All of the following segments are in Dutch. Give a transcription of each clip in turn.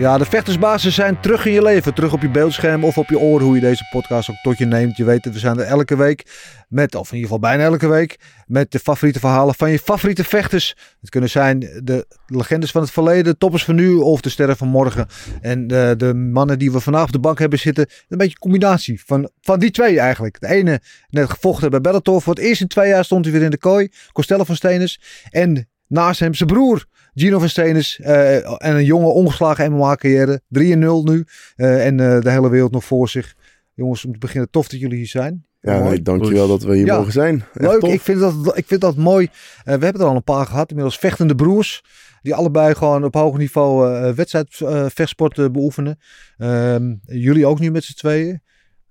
Ja, de vechtersbazen zijn terug in je leven. Terug op je beeldscherm of op je oor, hoe je deze podcast ook tot je neemt. Je weet we zijn er elke week met, of in ieder geval bijna elke week, met de favoriete verhalen van je favoriete vechters. Het kunnen zijn de legendes van het verleden, toppers van nu of de sterren van morgen. En de, de mannen die we vandaag op de bank hebben zitten, een beetje een combinatie van, van die twee eigenlijk. De ene net gevochten bij Bellator. Voor het eerst in twee jaar stond hij weer in de kooi. Costello van Stenis. En naast hem zijn broer. Gino van Stenis eh, en een jonge ongeslagen MMA-carrière. 3-0 nu. eh, en eh, de hele wereld nog voor zich. Jongens, om te beginnen, tof dat jullie hier zijn. Ja, nee, dankjewel dat we hier Ja. mogen zijn. Echt Leuk, tof. ik vind, dat, ik vind dat mooi. Eh, we hebben er al een paar gehad, inmiddels vechtende broers. Die allebei gewoon op hoog niveau eh wedstrijd eh, vechtsport eh, beoefenen. Ehm, jullie ook nu met z'n tweeën.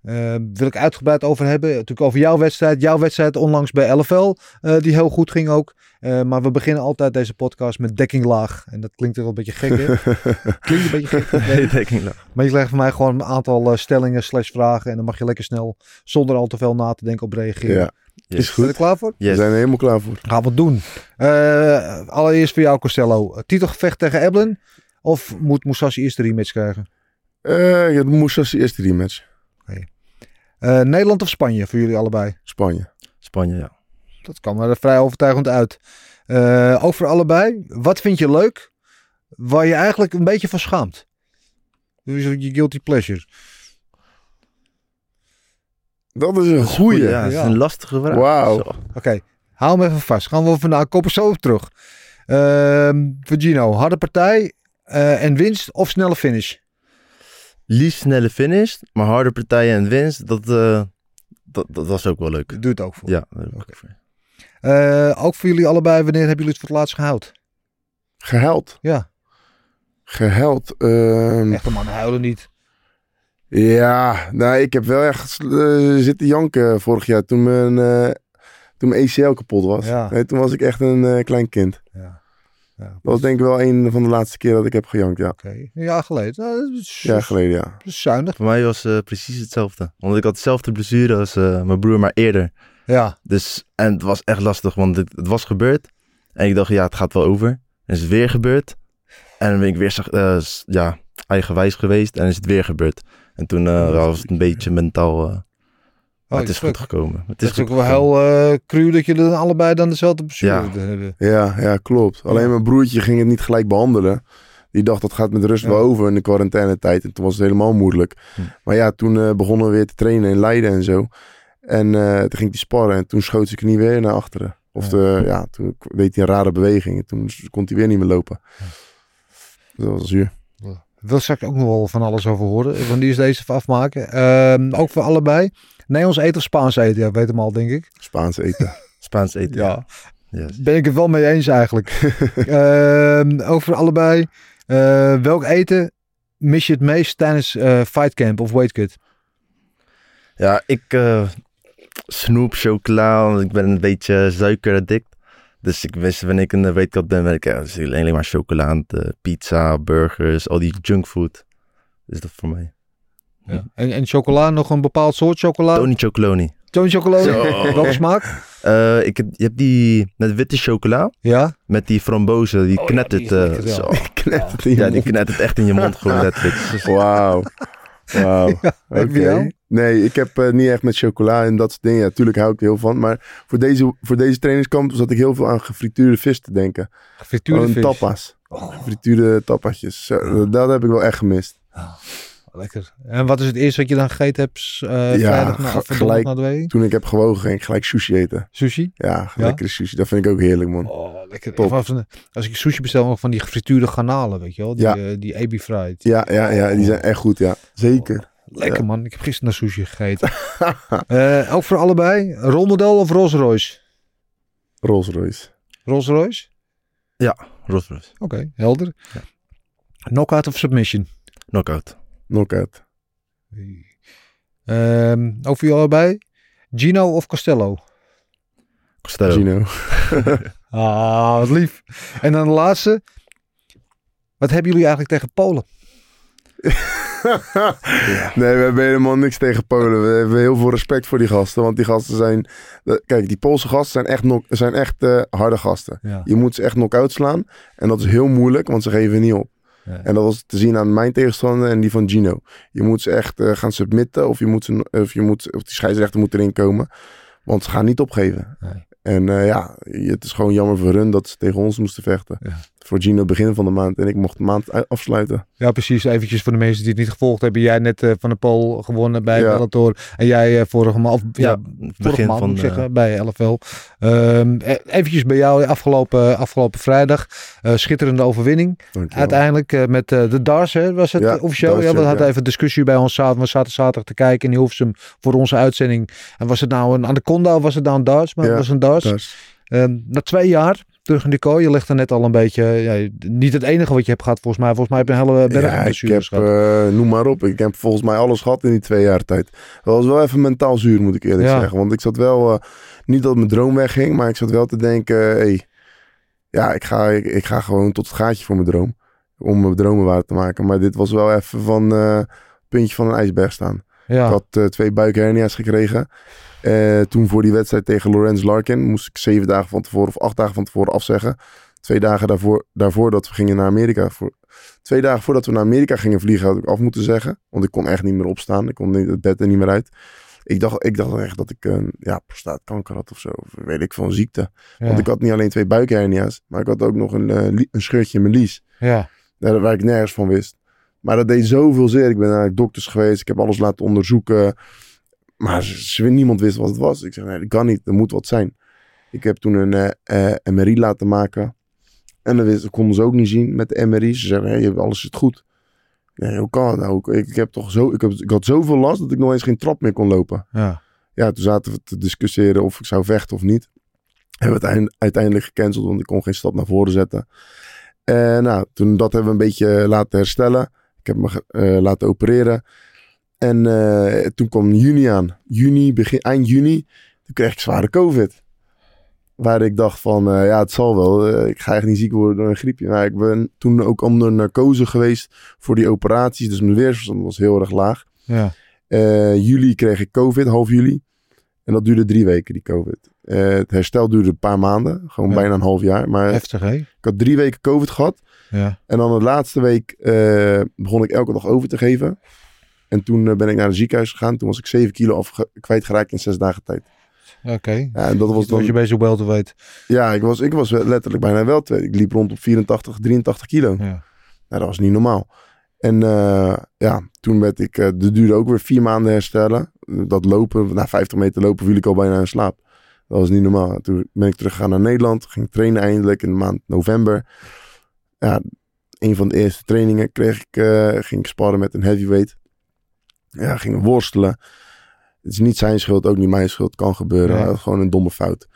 Ehm, wil ik uitgebreid over hebben. Natuurlijk over jouw wedstrijd. Jouw wedstrijd onlangs bij LFL. eh, die heel goed ging ook. Eh, maar we beginnen altijd deze podcast met dekking laag. En dat klinkt er wel een beetje gek, hè? klinkt een beetje gek. Nee. Maar je krijgt van mij gewoon een aantal stellingen slash vragen. En dan mag je lekker snel, zonder al te veel na te denken, op reageren. Ja, Yes. is Ben je er goed. klaar voor? We Yes. zijn er helemaal klaar voor. Gaan we het doen. Eh, allereerst voor jou, Costello. Titelgevecht tegen Eblin? Of moet Musashi eerst de rematch krijgen? Eh ja, moest als de eerste Eh, Nederland of Spanje voor jullie allebei? Spanje. Spanje, ja. Dat kwam er vrij overtuigend uit. Eh, ook voor allebei. Wat vind je leuk? Waar je eigenlijk een beetje van schaamt? Dus je guilty pleasure. Dat is een goeie. Ja, dat is een lastige vraag. Wauw. Oké, hou hem even vast. Gaan we vandaag koppen zo op terug. Ehm voor Gino, harde partij eh, en winst of snelle finish? Liefst snelle finish, maar harde partijen en winst, dat, eh, dat, dat was ook wel leuk. Doe het ook voor. Ja, dat ik voor. Eh, ook voor jullie allebei, wanneer hebben jullie het voor het laatst gehouden? Gehuild. Ja, Gehuild. ehm, echte mannen huilen niet. ja, nou, ik heb wel echt eh, zitten janken vorig jaar toen mijn, eh, toen mijn ACL kapot was. Ja. Nee, toen was ik echt een eh, klein kind. Ja. Dat was denk ik wel een van de laatste keer dat ik heb gejankt, ja. Oké, een jaar geleden. Nou, dat is, Ja, geleden, ja. zuinig. Voor mij was het precies hetzelfde. Want ik had dezelfde blessure als eh, mijn broer, maar eerder. Ja, Dus, en het was echt lastig, want het, het was gebeurd. En ik dacht, ja, het gaat wel over. En is het weer gebeurd. En dan ben ik weer eh, ja, eigenwijs geweest en is het weer gebeurd. En toen eh, was het een beetje mentaal... maar het is goed gekomen. Het is is ook wel heel eh cru dat jullie dan allebei dan dezelfde blessure Ja. hebben. Ja, ja, klopt. Alleen mijn broertje ging het niet gelijk behandelen. Die dacht dat gaat met rust Ja. wel over in de quarantainetijd. En toen was het helemaal moeilijk. Hm. Maar ja, toen eh, begonnen we weer te trainen in Leiden en zo. En eh, toen ging hij sparren en toen schoot zijn knie weer naar achteren. Of Ja. de, ja, toen deed hij een rare beweging. En toen kon hij weer niet meer lopen. Dus dat was zuur. Daar wil straks ook nog wel van alles over horen. Want die is deze even afmaken. Ehm, ook voor allebei. Nederlands eten of Spaans eten? Ja, weet hem al, denk ik. Spaans eten. Spaans eten. Ja. Yes. Ben ik het wel mee eens eigenlijk. Ehm ook voor allebei. Eh, welk eten mis je het meest tijdens eh fightcamp of weightcut? Ja, ik eh, snoep, chocola, ik ben een beetje suikeraddict. Dus ik wist wanneer ik een weetkant ben, ben ik ja, dus alleen maar chocola, eh, pizza, burgers, al die junkfood. Dus dat voor mij. Ja. En, en chocola, nog een bepaald soort chocola? Tony Chocoloni. Tony chocolade? Zo. Welke smaak? Eh, ik heb, je hebt die met witte chocola, Ja? met die frambozen, die Oh ja, die is eh, ja. zo. Knettert het Ja, die mond. knettert echt in je mond gewoon letterlijk. Wauw. Wauw. Oké. Nee, ik heb eh, niet echt met chocola en dat soort dingen. Ja, natuurlijk hou ik er heel van. Maar voor deze, voor deze trainingskamp zat ik heel veel aan gefrituurde vis te denken. Gefrituurde Gewoon vis. tapas. Gefrituurde tapasjes. Zo, dat heb ik wel echt gemist. Lekker. En wat is het eerste wat je dan gegeten hebt eh Ja, vrijdag na, gelijk. na de week? Toen ik heb gewogen, ging ik gelijk sushi eten. Sushi? Ja, lekkere sushi. Dat vind ik ook heerlijk, man. Oh, lekker. Top. Of van- Als ik sushi bestel, nog van die gefrituurde garnalen, weet je wel? Die, Ja. eh, die ebi fried. Ja, ja, ja, die zijn echt goed, ja. Zeker. Lekker Ja. man. Ik heb gisteren naar sushi gegeten. Eh, ook voor allebei. Rolmodel of Rolls Royce? Rolls Royce. Rolls Royce? Rolls-Royce. Oké, helder. Ja. Knockout of submission? Knockout. Knockout. Ehm ook voor jullie allebei. Gino of Costello? Costello. Gino. Ah, wat lief. En dan de laatste. Wat hebben jullie eigenlijk tegen Polen? Nee, we hebben helemaal niks tegen Polen. We hebben heel veel respect voor die gasten. Want die gasten zijn... Kijk, die Poolse gasten zijn echt, knock- zijn echt eh, harde gasten. Ja. Je moet ze echt knock-out slaan. En dat is heel moeilijk, want ze geven niet op. Ja. En dat was te zien aan mijn tegenstander en die van Gino. Je moet ze echt eh, gaan submitten of, je moet ze, of, je moet, of die scheidsrechter moet erin komen. Want ze gaan niet opgeven. Nee. En eh, ja, het is gewoon jammer voor hun dat ze tegen ons moesten vechten. Ja. Voor Gino begin van de maand en ik mocht de maand afsluiten. Ja, precies. Eventjes voor de mensen die het niet gevolgd hebben. Jij net eh, van de Pool gewonnen bij Ja. Bellator. En jij eh, vorige maand, of, ja, Ja, vorige begin maand van, moet ik eh, zeggen, bij LFL. Ehm, eh, eventjes bij jou afgelopen, afgelopen vrijdag. Eh, schitterende overwinning. Dankjewel. Uiteindelijk eh, met eh, de Dars, hè, was het Ja, eh, officieel? Dars, ja, we hadden ja. even discussie bij ons. Zaten, we zaten zaterdag te kijken in Hilversum voor onze uitzending. En was het nou een Anaconda of was het nou een Dars? Maar Ja, het was een Dars. Ehm, na twee jaar terug in de kooi. Je ligt er net al een beetje... Ja, niet het enige wat je hebt gehad volgens mij. Volgens mij heb je een hele berg ja, ik heb, eh, noem maar op. Ik heb volgens mij alles gehad in die twee jaar tijd. Dat was wel even mentaal zuur, moet ik eerlijk Ja. zeggen. Want ik zat wel, eh, niet dat mijn droom wegging, maar ik zat wel te denken, hey, ja, ik ga, ik, ik ga gewoon tot het gaatje voor mijn droom. Om mijn dromen waar te maken. Maar dit was wel even van eh puntje van een ijsberg staan. ja. Ik had twee buikhernia's gekregen. Eh, toen voor die wedstrijd tegen Lorenz Larkin moest ik zeven dagen van tevoren of acht dagen van tevoren afzeggen. Twee dagen daarvoor, daarvoor dat we gingen naar Amerika. Voor, twee dagen voordat we naar Amerika gingen vliegen had ik af moeten zeggen. Want ik kon echt niet meer opstaan. Ik kon niet, het bed er niet meer uit. Ik dacht, ik dacht echt dat ik een ja, prostaatkanker had of zo. Of weet ik een ziekte. ja. Want ik had niet alleen twee buikhernia's. Maar ik had ook nog een, eh, een scheurtje in mijn lies. ja. Daar, waar ik nergens van wist. Maar dat deed zoveel zeer. Ik ben naar dokters geweest. Ik heb alles laten onderzoeken. Maar ze, niemand wist wat het was. Ik zeg, nee, dat kan niet. Er moet wat zijn. Ik heb toen een eh, eh, MRI laten maken. En dat wist- konden ze ook niet zien met de MRI. Ze zeggen, hey, alles zit goed. Nee, hoe kan het nou? Ik, ik, heb toch zo, ik, heb, ik had zoveel last dat ik nog eens geen trap meer kon lopen. ja. Ja, toen zaten we te discussiëren of ik zou vechten of niet. Hebben we het eind- uiteindelijk gecanceld, want ik kon geen stap naar voren zetten. En nou, toen dat hebben we een beetje laten herstellen. Ik heb me eh, laten opereren. En eh, toen kwam juni aan. Juni, begin, eind juni, toen kreeg ik zware covid. Waar ik dacht van, eh, ja, het zal wel. Eh, ik ga echt niet ziek worden door een griepje. Maar ik ben toen ook onder narcose geweest voor die operaties. Dus mijn weerstand was heel erg laag. ja. Juli kreeg ik COVID, half juli. En dat duurde drie weken, die COVID. Het herstel duurde een paar maanden, gewoon Ja. bijna een half jaar. Maar Heftig, hè? ik had drie weken COVID gehad. Ja. En dan de laatste week begon ik elke dag over te geven. En toen eh, ben ik naar het ziekenhuis gegaan. Toen was ik 7 kilo afge- kwijtgeraakt in zes dagen tijd. Oké. Ja, en dat was Was dan, je bezig wel te weten. ja, ik was, ik was letterlijk bijna wel twee. Ik liep rond op 84, 83 kilo. Ja. Nou, dat was niet normaal. En eh, ja, toen werd ik, uh, dat duurde ook weer vier maanden herstellen. Dat lopen, na 50 meter lopen viel ik al bijna in slaap. Dat was niet normaal. Toen ben ik teruggegaan naar Nederland, ging trainen eindelijk in de maand november. Ja, een van de eerste trainingen kreeg ik, uh, ging ik sparren met een heavyweight. Ja, gingen worstelen. Het is niet zijn schuld, ook niet mijn schuld. Kan gebeuren. Nee. Gewoon een domme fout.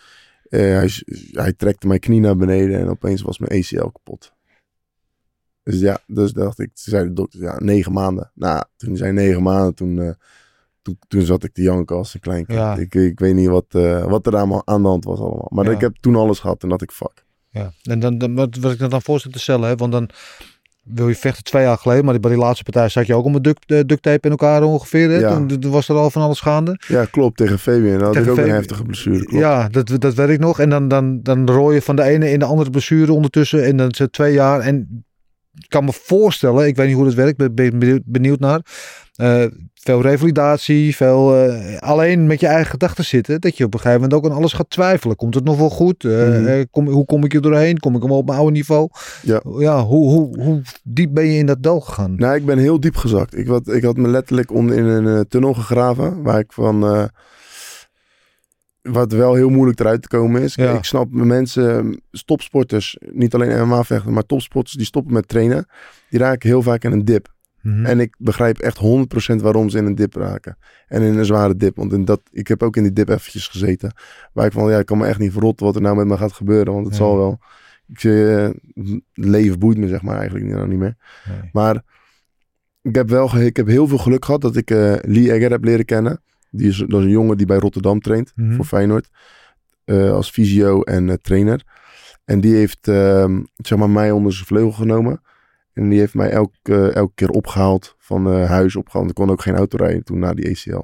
Uh, hij, hij trekte mijn knie naar beneden en opeens was mijn ACL kapot. Dus ja, dus dacht ik, ze zei de dokter, ja, negen maanden. Nou, toen zei negen maanden, toen, uh, toen, toen zat ik te janken als een klein kind. Ja. Ik, ik weet niet wat, uh, wat er allemaal aan de hand was allemaal. Maar Ja. ik heb toen alles gehad en dat ik fuck. Ja. En dan, dan wat, wat ik dan voorstel te stellen, hè? want dan wil je vechten twee jaar geleden, maar bij die laatste partij zat je ook om een duct, uh, duct tape in elkaar ongeveer. Hè? Ja. Toen, toen was er al van alles gaande. Ja, klopt, tegen Fabian. Had ik ook een heftige blessure. Klopt. Ja, dat, dat weet ik nog. En dan, dan, dan rooi je van de ene in de andere blessure ondertussen. En dan het twee jaar. En ik kan me voorstellen, ik weet niet hoe dat werkt, ben, ben benieuwd- benieuwd naar. Eh, veel revalidatie, veel eh, alleen met je eigen gedachten zitten. Dat je op een gegeven moment ook aan alles gaat twijfelen. Komt het nog wel goed? Eh, Mhm. kom, hoe kom ik er doorheen? Kom ik hem op mijn oude niveau? Ja. ja hoe, hoe, hoe diep ben je in dat dal gegaan? Nou, ik ben heel diep gezakt. Ik had, ik had me letterlijk onder in een tunnel gegraven. Waar ik van. Wat wel heel moeilijk eruit te komen is. Ja. Ik snap mensen, topsporters, niet alleen MMA-vechten, maar topsporters die stoppen met trainen. Die raken heel vaak in een dip. Mhm. En ik begrijp echt 100% waarom ze in een dip raken. En in een zware dip. Want in dat, ik heb ook in die dip eventjes gezeten. Waar ik van, ja, ik kan me echt niet verrotten wat er nou met me gaat gebeuren. Want het zal wel. Ik, het leven boeit me zeg maar eigenlijk nou niet meer. Nee. Maar ik heb wel ik heb heel veel geluk gehad dat ik eh, Lee Egger heb leren kennen. Die is, dat is een jongen die bij Rotterdam traint Mhm. voor Feyenoord. eh, als fysio en eh, trainer. En die heeft ehm, zeg maar, mij onder zijn vleugel genomen. En die heeft mij elke, elke keer opgehaald van eh, huis opgehaald. Ik kon ook geen auto rijden toen na die ACL. Hij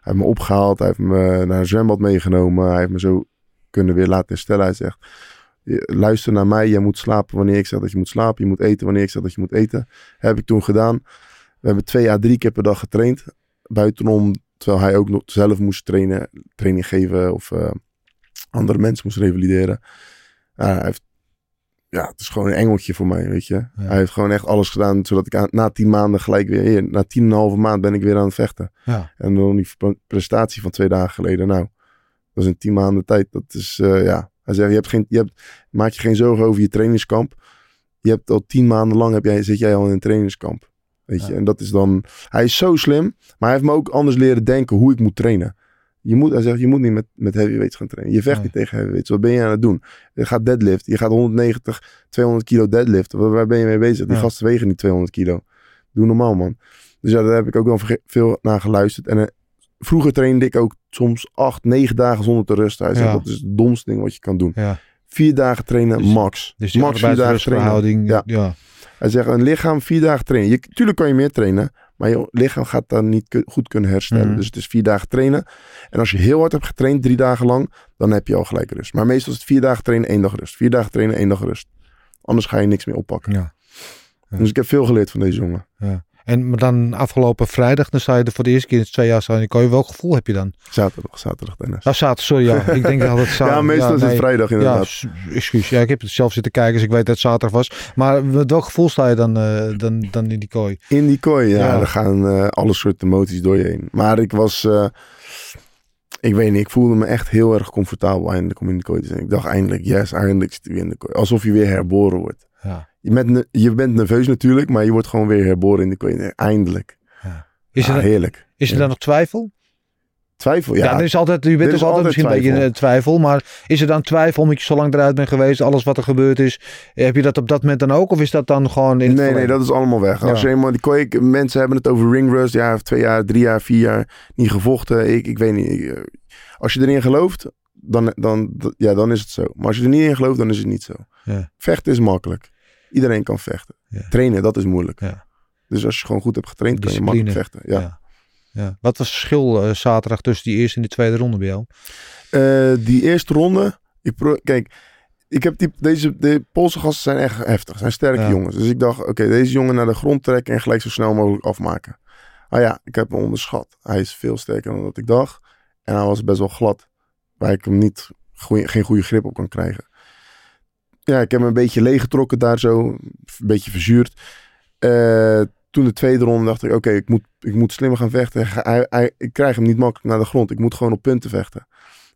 heeft me opgehaald. Hij heeft me naar een zwembad meegenomen. Hij heeft me zo kunnen weer laten herstellen. Hij zegt, "Je- luister naar mij. Jij moet slapen wanneer ik zeg dat je moet slapen. Je moet eten wanneer ik zeg dat je moet eten. Heb ik toen gedaan. We hebben twee à drie keer per dag getraind. Buitenom, terwijl hij ook nog zelf moest trainen, training geven of eh, andere mensen moest revalideren. Hij heeft, ja, het is gewoon een engeltje voor mij, weet je. Hij heeft gewoon echt alles gedaan, zodat ik aan- na tien maanden gelijk weer, hier, na tien en een halve maand ben ik weer aan het vechten. Ja. En dan die pre- prestatie van twee dagen geleden, nou, dat is in tien maanden tijd. Dat is, eh, ja, hij zegt, je hebt geen, je hebt, maak je geen zorgen over je trainingskamp. Je hebt al tien maanden lang, heb jij, zit jij al in een trainingskamp. Weet je, Ja. en dat is dan, hij is zo slim, maar hij heeft me ook anders leren denken hoe ik moet trainen. Je moet, hij zegt, je moet niet met, met heavyweights gaan trainen. Je vecht Nee. niet tegen heavyweights. Wat ben je aan het doen? Je gaat deadlift. Je gaat 190, 200 kilo deadliften. Waar, waar ben je mee bezig? Die Ja. gasten wegen niet 200 kilo. Doe normaal, man. Dus ja, daar heb ik ook wel veel naar geluisterd. En eh, vroeger trainde ik ook soms acht, negen dagen zonder te rusten. Hij zegt, Ja. dat is het domste ding wat je kan doen. Ja. Vier dagen trainen, Dus- max. Dus max vier dagen trainen. Ja. Ja. Hij zegt, een lichaam vier dagen trainen. Je, tuurlijk kan je meer trainen, maar je lichaam gaat dan niet goed kunnen herstellen. Mhm. Dus het is vier dagen trainen. En als je heel hard hebt getraind, drie dagen lang, dan heb je al gelijk rust. Maar meestal is het vier dagen trainen, één dag rust. Vier dagen trainen, één dag rust. Anders ga je niks meer oppakken. Ja. Ja. Dus ik heb veel geleerd van deze jongen. En maar dan afgelopen vrijdag, dan sta je er voor de eerste keer in twee jaar staan. Kan je welk gevoel heb je dan? Zaterdag, zaterdag Dennis. Nou, zaterdag, sorry. Ja. Ik denk dat het zaterdag. ja, meestal is het nee. vrijdag Ja, inderdaad. excuus. Ja, ik heb het zelf zitten kijken, dus ik weet dat het zaterdag was. Maar met welk gevoel sta je dan, eh, dan, dan in die kooi? In die kooi, ja, Ja. er gaan eh, alle soorten emoties door je heen. Maar ik was, eh, ik weet niet, ik voelde me echt heel erg comfortabel eindelijk om in de kooi te zijn. Ik dacht eindelijk, yes, eindelijk zit ik weer in de kooi. Alsof je weer herboren wordt. Ja. Je bent, je bent nerveus natuurlijk, maar je wordt gewoon weer herboren in de. Eindelijk. Is, er, Ah, heerlijk. is er Ja. dan nog twijfel? Twijfel, Ja, ja. er is altijd, je bent toch altijd misschien een beetje een twijfel. Maar is er dan twijfel omdat je zo lang eruit bent geweest, alles wat er gebeurd is? Heb je dat op dat moment dan ook? Of is dat dan gewoon in Nee, nee, dat is allemaal weg. Als Ja. je eenmaal die kooi, mensen hebben het over ring rust. Ja, twee jaar, drie jaar, vier jaar niet gevochten. Ik, ik weet niet. Eh, Als je erin gelooft, dan, dan, ja, dan is het zo. Maar als je er niet in gelooft, dan is het niet zo. Ja. Vechten is makkelijk. Iedereen kan vechten. Ja. Trainen, dat is moeilijk. Ja. Dus als je gewoon goed hebt getraind, kan je makkelijk vechten. Ja. Ja. Wat was het verschil eh, zaterdag tussen die eerste en die tweede ronde bij jou? Eh, die eerste ronde, ik pro- kijk, ik heb die, deze, de Poolse gasten zijn echt heftig, zijn sterke jongens. Dus ik dacht, oké, deze jongen naar de grond trekken en gelijk zo snel mogelijk afmaken. Ah ja, ik heb hem onderschat. Hij is veel sterker dan dat ik dacht. En hij was best wel glad, waar ik hem niet goeie- geen goede grip op kan krijgen. Ja, ik heb hem een beetje leeggetrokken daar zo, een beetje verzuurd. Eh, toen de tweede ronde dacht ik, oké, ik, moet, ik moet slimmer gaan vechten. Hij, hij, ik krijg hem niet makkelijk naar de grond. Ik moet gewoon op punten vechten.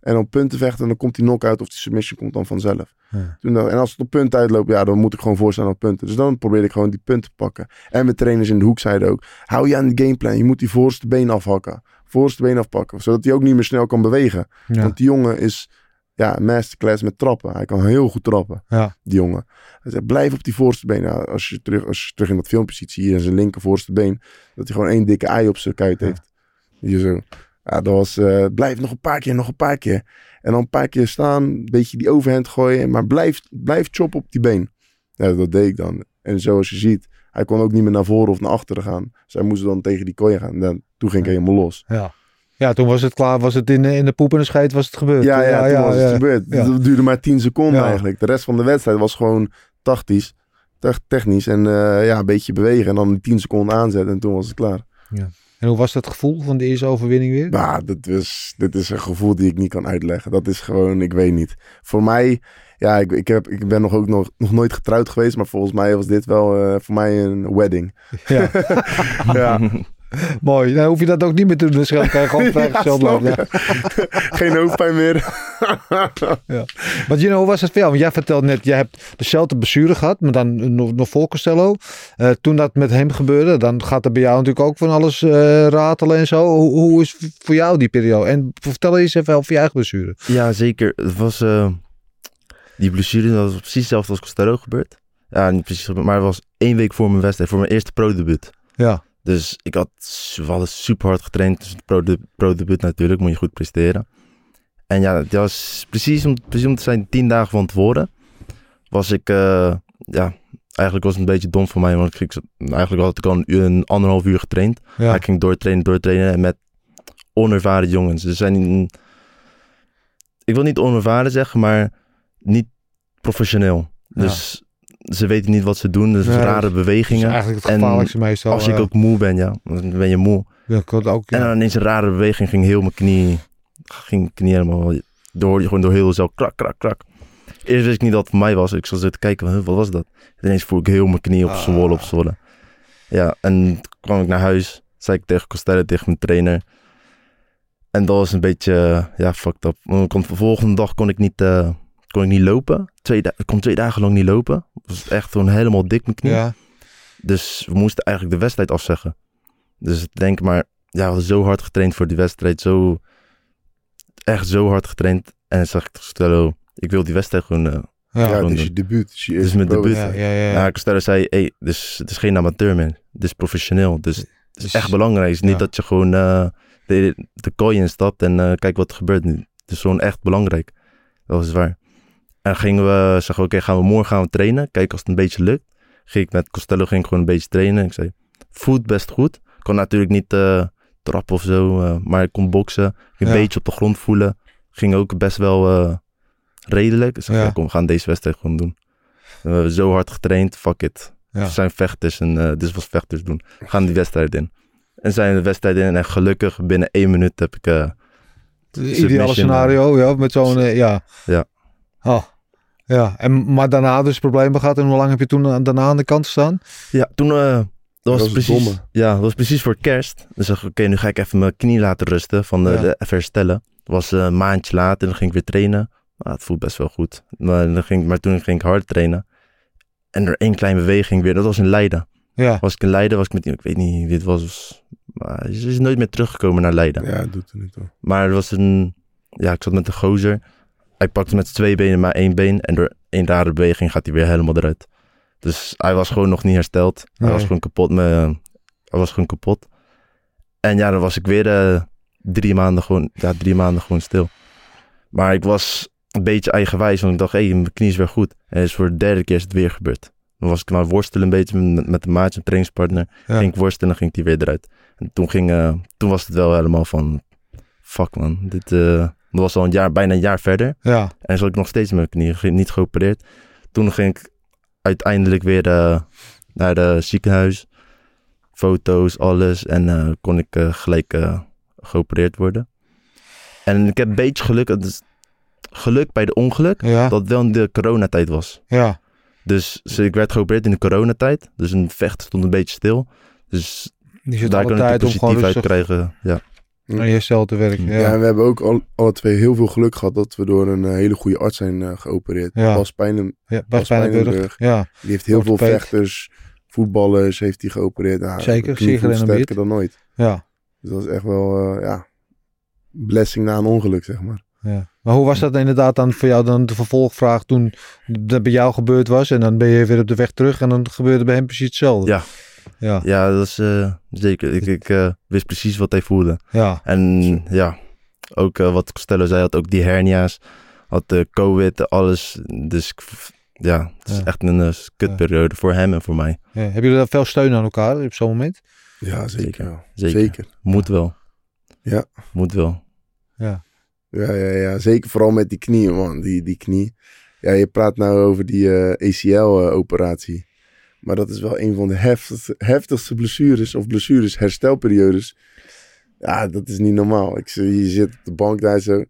En op punten vechten, dan komt die knock-out of die submission komt dan vanzelf. Ja. Toen en als het op punten uitloopt, ja, dan moet ik gewoon voorstaan op punten. Dus dan probeerde ik gewoon die punten te pakken. En mijn trainers in de hoek zeiden ook, hou je aan de gameplan. Je moet die voorste been afhakken. Voorste been afpakken. Zodat hij ook niet meer snel kan bewegen. Ja. Want die jongen is ja, masterclass met trappen. Hij kan heel goed trappen, Ja. die jongen. Hij zegt, blijf op die voorste been. Nou, als, je terug, als je terug in dat filmpje ziet, zie je in zijn linker voorste been... dat hij gewoon één dikke ei op zijn kuit heeft. Hier zo. Ja, dat was, eh, blijf nog een paar keer, nog een paar keer. En dan een paar keer staan, een beetje die overhand gooien. Maar blijf, blijf choppen op die been. Ja, dat deed ik dan. En zoals je ziet, hij kon ook niet meer naar voren of naar achteren gaan. Zij moesten dan tegen die kooi gaan. En dan, toen ging ik helemaal los. Ja. Ja, toen was het klaar. Was het in, de- in de poep en de scheet was het gebeurd. Ja, ja, toen was het gebeurd. ja. Dat duurde maar 10 seconden Ja. eigenlijk. De rest van de wedstrijd was gewoon tactisch. Technisch en eh, ja, een beetje bewegen. En dan 10 seconden aanzetten en toen was het klaar. En hoe was dat gevoel van de eerste overwinning weer? Nou, dit is, dit is een gevoel die ik niet kan uitleggen. Dat is gewoon, ik weet niet. Voor mij, ja, ik, ik, heb, ik ben nog ook nog, nog nooit getrouwd geweest. Maar volgens mij was dit wel eh, voor mij een wedding. Ja, Ja, mooi. Dan hoef je dat ook niet meer te doen. Dus dan kan je gewoon blijven. Ja. geen hoofdpijn meer. Want Gino, hoe was het voor jou? Want jij vertelt net, jij hebt dezelfde blessure gehad, maar dan nog, nog voor Costello. Eh, toen dat met hem gebeurde, dan gaat er bij jou natuurlijk ook van alles eh, ratelen en zo. Hoe, hoe is voor jou die periode? En vertel eens even over je eigen blessure. Ja, zeker. Het was, eh, die blessure dat was precies hetzelfde als Costello gebeurd. Ja, niet precies, maar het was één week voor mijn wedstrijd, voor mijn eerste pro-debuut. Ja, Dus ik had, we hadden super hard getraind. Dus het pro- pro-debuut natuurlijk, moet je goed presteren. En ja, het was precies om, precies om te zijn tien dagen van tevoren. Was ik, eh, ja, eigenlijk was het een beetje dom voor mij. Want ik, eigenlijk had ik al een, uur, een anderhalf uur getraind. ja. Ik ging doortrainen, doortrainen en met onervaren jongens. Ze zijn, ik wil niet onervaren zeggen, maar niet professioneel. Ja. Dus ze weten niet wat ze doen. Dus Nee, rare Dat is bewegingen. eigenlijk het En gevaarlijkste meestal. Als ik eh, ook moe ben, ja, dan ben je moe. ja, ik ook, En ja. dan ineens een rare beweging ging heel mijn knie, ging mijn knie helemaal door, gewoon door heel cel, krak, krak, krak. Eerst wist ik niet dat het voor mij was. Ik zat zitten kijken, wat was dat? En ineens voel ik heel mijn knie op Ah. zwollen, op zwollen. Ja, en toen kwam ik naar huis, zei ik tegen Costello, tegen mijn trainer. En dat was een beetje, ja, fucked up. Want ik kon, de volgende dag kon ik niet, eh, kon ik niet lopen. Twee da- ik kon twee dagen lang niet lopen. Het was echt gewoon helemaal dik mijn knie. ja. Dus we moesten eigenlijk de wedstrijd afzeggen. Dus ik denk maar, ja, we hadden zo hard getraind voor die wedstrijd. Zo, echt zo hard getraind. En dan zag ik Costello, ik wil die wedstrijd gewoon... eh, Ja, het is doen. je debuut. Het is je Het is mijn debuut. ja, ja, ja. ja. Costello zei, hey, dus, het is geen amateur man. Dit is professioneel. Dus het Dus- is echt belangrijk. Het is niet ja. dat je gewoon eh, de, de kooi instapt en eh kijk wat er gebeurt nu. Het is gewoon echt belangrijk. Dat is waar. En gingen we zeggen, oké, gaan we morgen gaan we trainen. Kijken als het een beetje lukt. Ging ik met Costello ging ik gewoon een beetje trainen. Ik zei, voet best goed. Ik kon natuurlijk niet eh, trappen of zo, eh, maar ik kon boksen. Een Ja. beetje op de grond voelen. Ging ook best wel eh, redelijk. Dus ik zei, Ja. kom, we gaan deze wedstrijd gewoon doen. We hebben zo hard getraind, fuck it. Ja. We zijn vechters en dit wat vechters doen. We gaan die wedstrijd in. En zijn de wedstrijd in en gelukkig binnen één minuut heb ik... Het ideale scenario, ja, met zo'n, ja. Ja. Oh. Ja, en, maar daarna dus problemen gehad. En hoe lang heb je toen daarna aan de kant gestaan? ja, toen... eh, dat was, was het precies, domme. ja, dat was precies voor kerst. Dus dacht ik, oké, nu ga ik even mijn knie laten rusten. Van de, Ja. de- even herstellen. Dat was eh, een maandje later. Dan ging ik weer trainen. Nou, het voelt best wel goed. Maar, dan ging, maar toen ging ik hard trainen. En er één kleine beweging weer. Dat was in Leiden. Ja. Was ik in Leiden, was ik met... Ik weet niet wie het was. Maar ze is nooit meer teruggekomen naar Leiden. Ja, het doet er niet toe. Maar er was een... Ja, ik zat met een gozer. Hij pakte met twee benen maar één been. En door één rare beweging gaat hij weer helemaal eruit. Dus hij was gewoon nog niet hersteld. Hij was gewoon kapot. Met, hij was gewoon kapot. En ja, dan was ik weer eh, drie, maanden gewoon, ja, drie maanden gewoon stil. Maar ik was een beetje eigenwijs. Want ik dacht, hé, hey, mijn knie is weer goed. En is voor de derde keer is het weer gebeurd. Dan was ik maar worstelen een beetje met, met de maatje, een trainingspartner. Ja. Ging ik worstelen en ging hij weer eruit. En toen, ging, eh, toen was het wel helemaal van... Fuck man, dit eh, dat was al een jaar, bijna een jaar verder. Ja. En zat ik nog steeds met mijn knie, niet geopereerd. Toen ging ik uiteindelijk weer eh, naar het ziekenhuis. Foto's, alles. En eh, kon ik eh, gelijk geopereerd worden. En ik heb een beetje geluk. Is geluk bij de ongeluk. Ja. Dat het wel in de coronatijd was. Ja. Dus ze- ik werd geopereerd in de coronatijd. Dus een vecht stond een beetje stil. Dus daar kon ik tijd de om gewoon positief uit krijgen. Ja. Aan je cel te werken. Ja. Ja. En we hebben ook al, alle twee heel veel geluk gehad dat we door een eh, hele goede arts zijn eh, geopereerd. Ja. Bas Pijnen, Ja, Bas Bas Pijnenburg. Pijnenburg. Ja. die heeft heel veel vechters, voetballers heeft hij geopereerd. Nou, Zeker, zeer sterker dan nooit. Ja. Dus dat is echt wel, eh, ja, blessing na een ongeluk, zeg maar. Ja. Maar hoe was dat inderdaad dan voor jou dan de vervolgvraag toen dat bij jou gebeurd was en dan ben je weer op de weg terug en dan gebeurde bij hem precies hetzelfde? Ja. Ja. Ja, dat is eh, zeker. Ik, ik eh, wist precies wat hij voelde. Ja. En ja, ook eh, wat Costello zei, had ook die hernia's, had de COVID, alles. Dus ja, het is Ja. echt een kutperiode voor hem en voor mij. Ja. Hebben jullie veel steun aan elkaar op zo'n moment? Ja, zeker. Zeker. wel. Zeker. zeker. Moet wel. Ja. Moet wel. Ja. Ja, ja, ja, zeker vooral met die knie, man. Die, die knie. Ja, je praat nou over die ACL-operatie. Maar dat is wel een van de heftigste, heftigste blessures of blessures, herstelperiodes. Ja, dat is niet normaal. Ik, zie- je zit op de bank daar zo.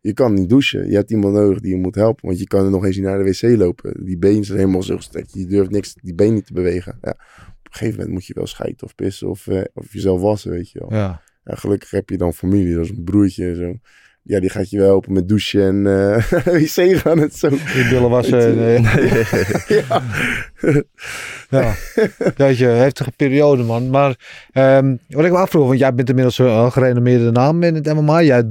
Je kan niet douchen. Je hebt iemand nodig die je moet helpen. Want je kan er nog eens niet naar de wc lopen. Die benen zijn helemaal zo gestrekt. Je durft niks, die been niet te bewegen. Ja, op een gegeven moment moet je wel scheiden of pissen of, eh, of jezelf wassen, weet je wel. Ja. Ja, gelukkig heb je dan familie, dat is een broertje en zo. Ja, die gaat je wel helpen met douchen en eh wc gaan en zo. Je billen wassen. en, eh, ja. Ja, dat je heftige periode, man. Maar ehm, wat ik me afvroeg, want jij bent inmiddels een gerenommeerde naam in het MMA. Jij 3-0,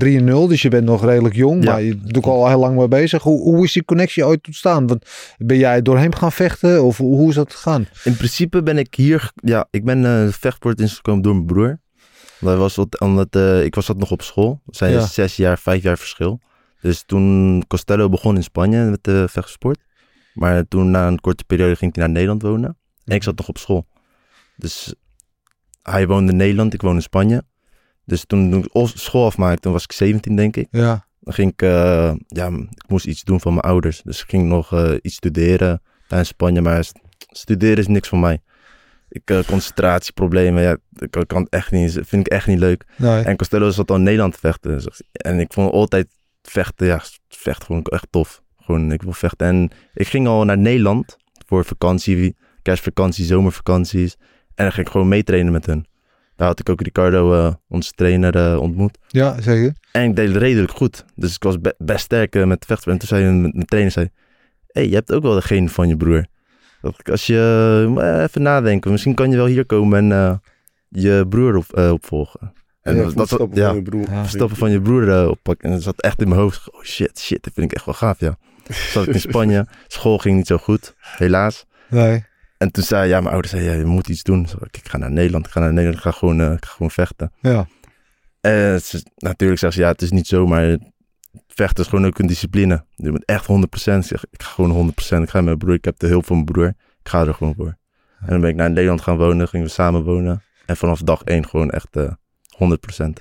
dus je bent nog redelijk jong, Ja. maar je doet ook al heel lang mee bezig. Hoe, hoe is die connectie ooit ontstaan? Want ben jij door hem gaan vechten of hoe, hoe is dat gegaan? In principe ben ik hier, ja, ik ben eh vechtsport ingekomen door mijn broer. Dat was wat, omdat, eh, ik was dat nog op school. We zijn Ja. zes jaar, vijf jaar verschil. Dus toen Costello begon in Spanje met de vechtsport. Maar toen na een korte periode ging hij naar Nederland wonen. En ik zat nog op school. Dus hij woonde in Nederland, ik woonde in Spanje. Dus toen, toen ik school afmaakte, toen was ik 17 denk ik. Ja, Dan ging ik, eh, ja, ik moest iets doen van mijn ouders. Dus ik ging nog eh, iets studeren daar in Spanje. Maar st- studeren is niks voor mij. Ik, eh, concentratieproblemen, ja, ik ik kan echt niet, vind ik echt niet leuk. nee. En Costello zat al in Nederland te vechten. En ik vond altijd vechten, ja, vechten gewoon echt tof. Gewoon, ik wil vechten. En ik ging al naar Nederland voor vakantie, kerstvakantie, zomervakanties. En dan ging ik gewoon meetrainen met hun. Daar had ik ook Ricardo, eh, onze trainer, eh, ontmoet. ja zeker. En ik deed redelijk goed. Dus ik was be- best sterk eh, met vechten. En toen zei mijn, trainer, zei, hey, je hebt ook wel de genen van je broer. Dat ik, als je eh, even nadenken, misschien kan je wel hier komen en eh, je broer op, eh, opvolgen. En ja, dat, dat, voetstappen ja, van je broer. Ja. stappen van je broer oppakken. En dat zat echt in mijn hoofd. Oh shit, shit, dat vind ik echt wel gaaf, ja. Zat ik in Spanje, school ging niet zo goed, helaas. Nee. En toen zei ja, mijn ouders zeiden, ja, je moet iets doen. Zo, ik, ga naar Nederland, ik ga naar Nederland, ik ga gewoon, ik ga gewoon vechten. Ja, En ze, natuurlijk zeggen ze, ja, het is niet zo, maar vechten is gewoon ook een discipline. Je bent echt 100%. Ik zeg, ik ga gewoon 100%. Ik ga met mijn broer, ik heb de hulp van mijn broer. Ik ga er gewoon voor. En dan ben ik naar Nederland gaan wonen, gingen we samen wonen. En vanaf dag één gewoon echt eh 100%.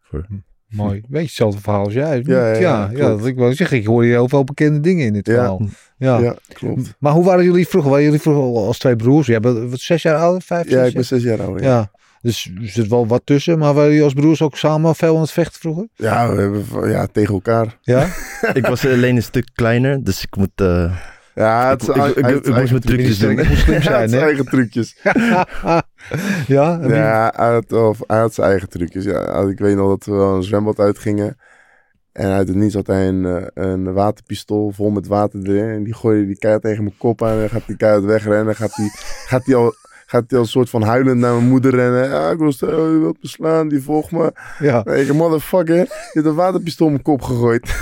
Voor. mooi. Beetje hetzelfde verhaal als jij. Ja, ja, ja, dat ik wil zeggen. Ik hoor hier heel veel bekende dingen in dit Ja. verhaal. Ja. Ja, klopt. Maar hoe waren jullie vroeger? Waren jullie vroeger al als twee broers? Jij bent wat, zes jaar ouder? Vijf, Ja, zes ik ben zes jaar oud. Ja. Dus er zit wel wat tussen. Maar waren jullie als broers ook samen veel aan het vechten vroeger? ja we hebben ja, tegen elkaar. Ja? ik was alleen een stuk kleiner, dus ik moet... eh, Ja, het ik, ik, moest eigen mijn trucjes doen. ik moet slim Ja, zijn, zijn eigen trucjes. ja? En Ja, hij had, of, hij had zijn eigen trucjes. Ja, ik weet nog dat we wel een zwembad uitgingen. En uit het niets had hij een, eh, een waterpistool vol met water erin. En die gooide die keihard tegen mijn kop aan. En dan gaat die keihard wegrennen. Gaat die, gaat die al... Gaat hij al een soort van huilend naar mijn moeder rennen. Ja, ik wil stel, je wilt me slaan, die volgt me. ja. Nee, ik motherfucker, je hebt een waterpistool in mijn kop gegooid.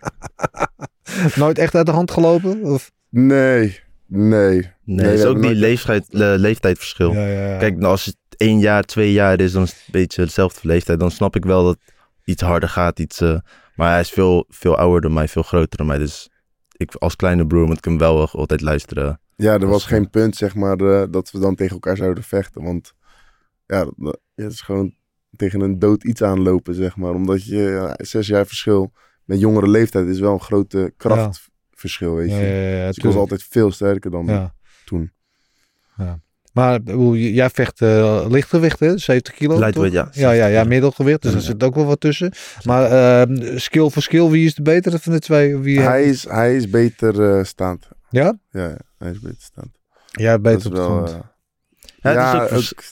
Nooit echt uit de hand gelopen? Of? Nee, nee. Nee, het is ook die leeftijd, leeftijdsverschil. Ja, ja, ja. Kijk, nou, als het één jaar, twee jaar is, dan is het een beetje dezelfde leeftijd. Dan snap ik wel dat het iets harder gaat. Iets, eh, maar hij is veel, veel ouder dan mij, veel groter dan mij. Dus ik, als kleine broer moet ik hem wel altijd luisteren. Ja, er Dat was geen punt, zeg maar, eh, dat we dan tegen elkaar zouden vechten. Want ja, dat, ja, is gewoon tegen een dood iets aanlopen, zeg maar. Omdat je ja, zes jaar verschil met jongere leeftijd is wel een grote krachtverschil, weet je. Ja, ja, ja, ja, dus ik was altijd veel sterker dan Ja. toen. Ja. Maar jij vecht eh, lichtgewicht, hè? 70 kilo? Lightweight, ja. Ja, ja, ja, middelgewicht. Dus Ja. er zit ook wel wat tussen. Maar eh, skill voor skill, wie is de betere van de twee? Wie Hij is, hij is beter eh, staand. Ja? Ja, ja, hij is beter staand. Ja, beter op de wel, grond. eh, Ja, Ja, het is ook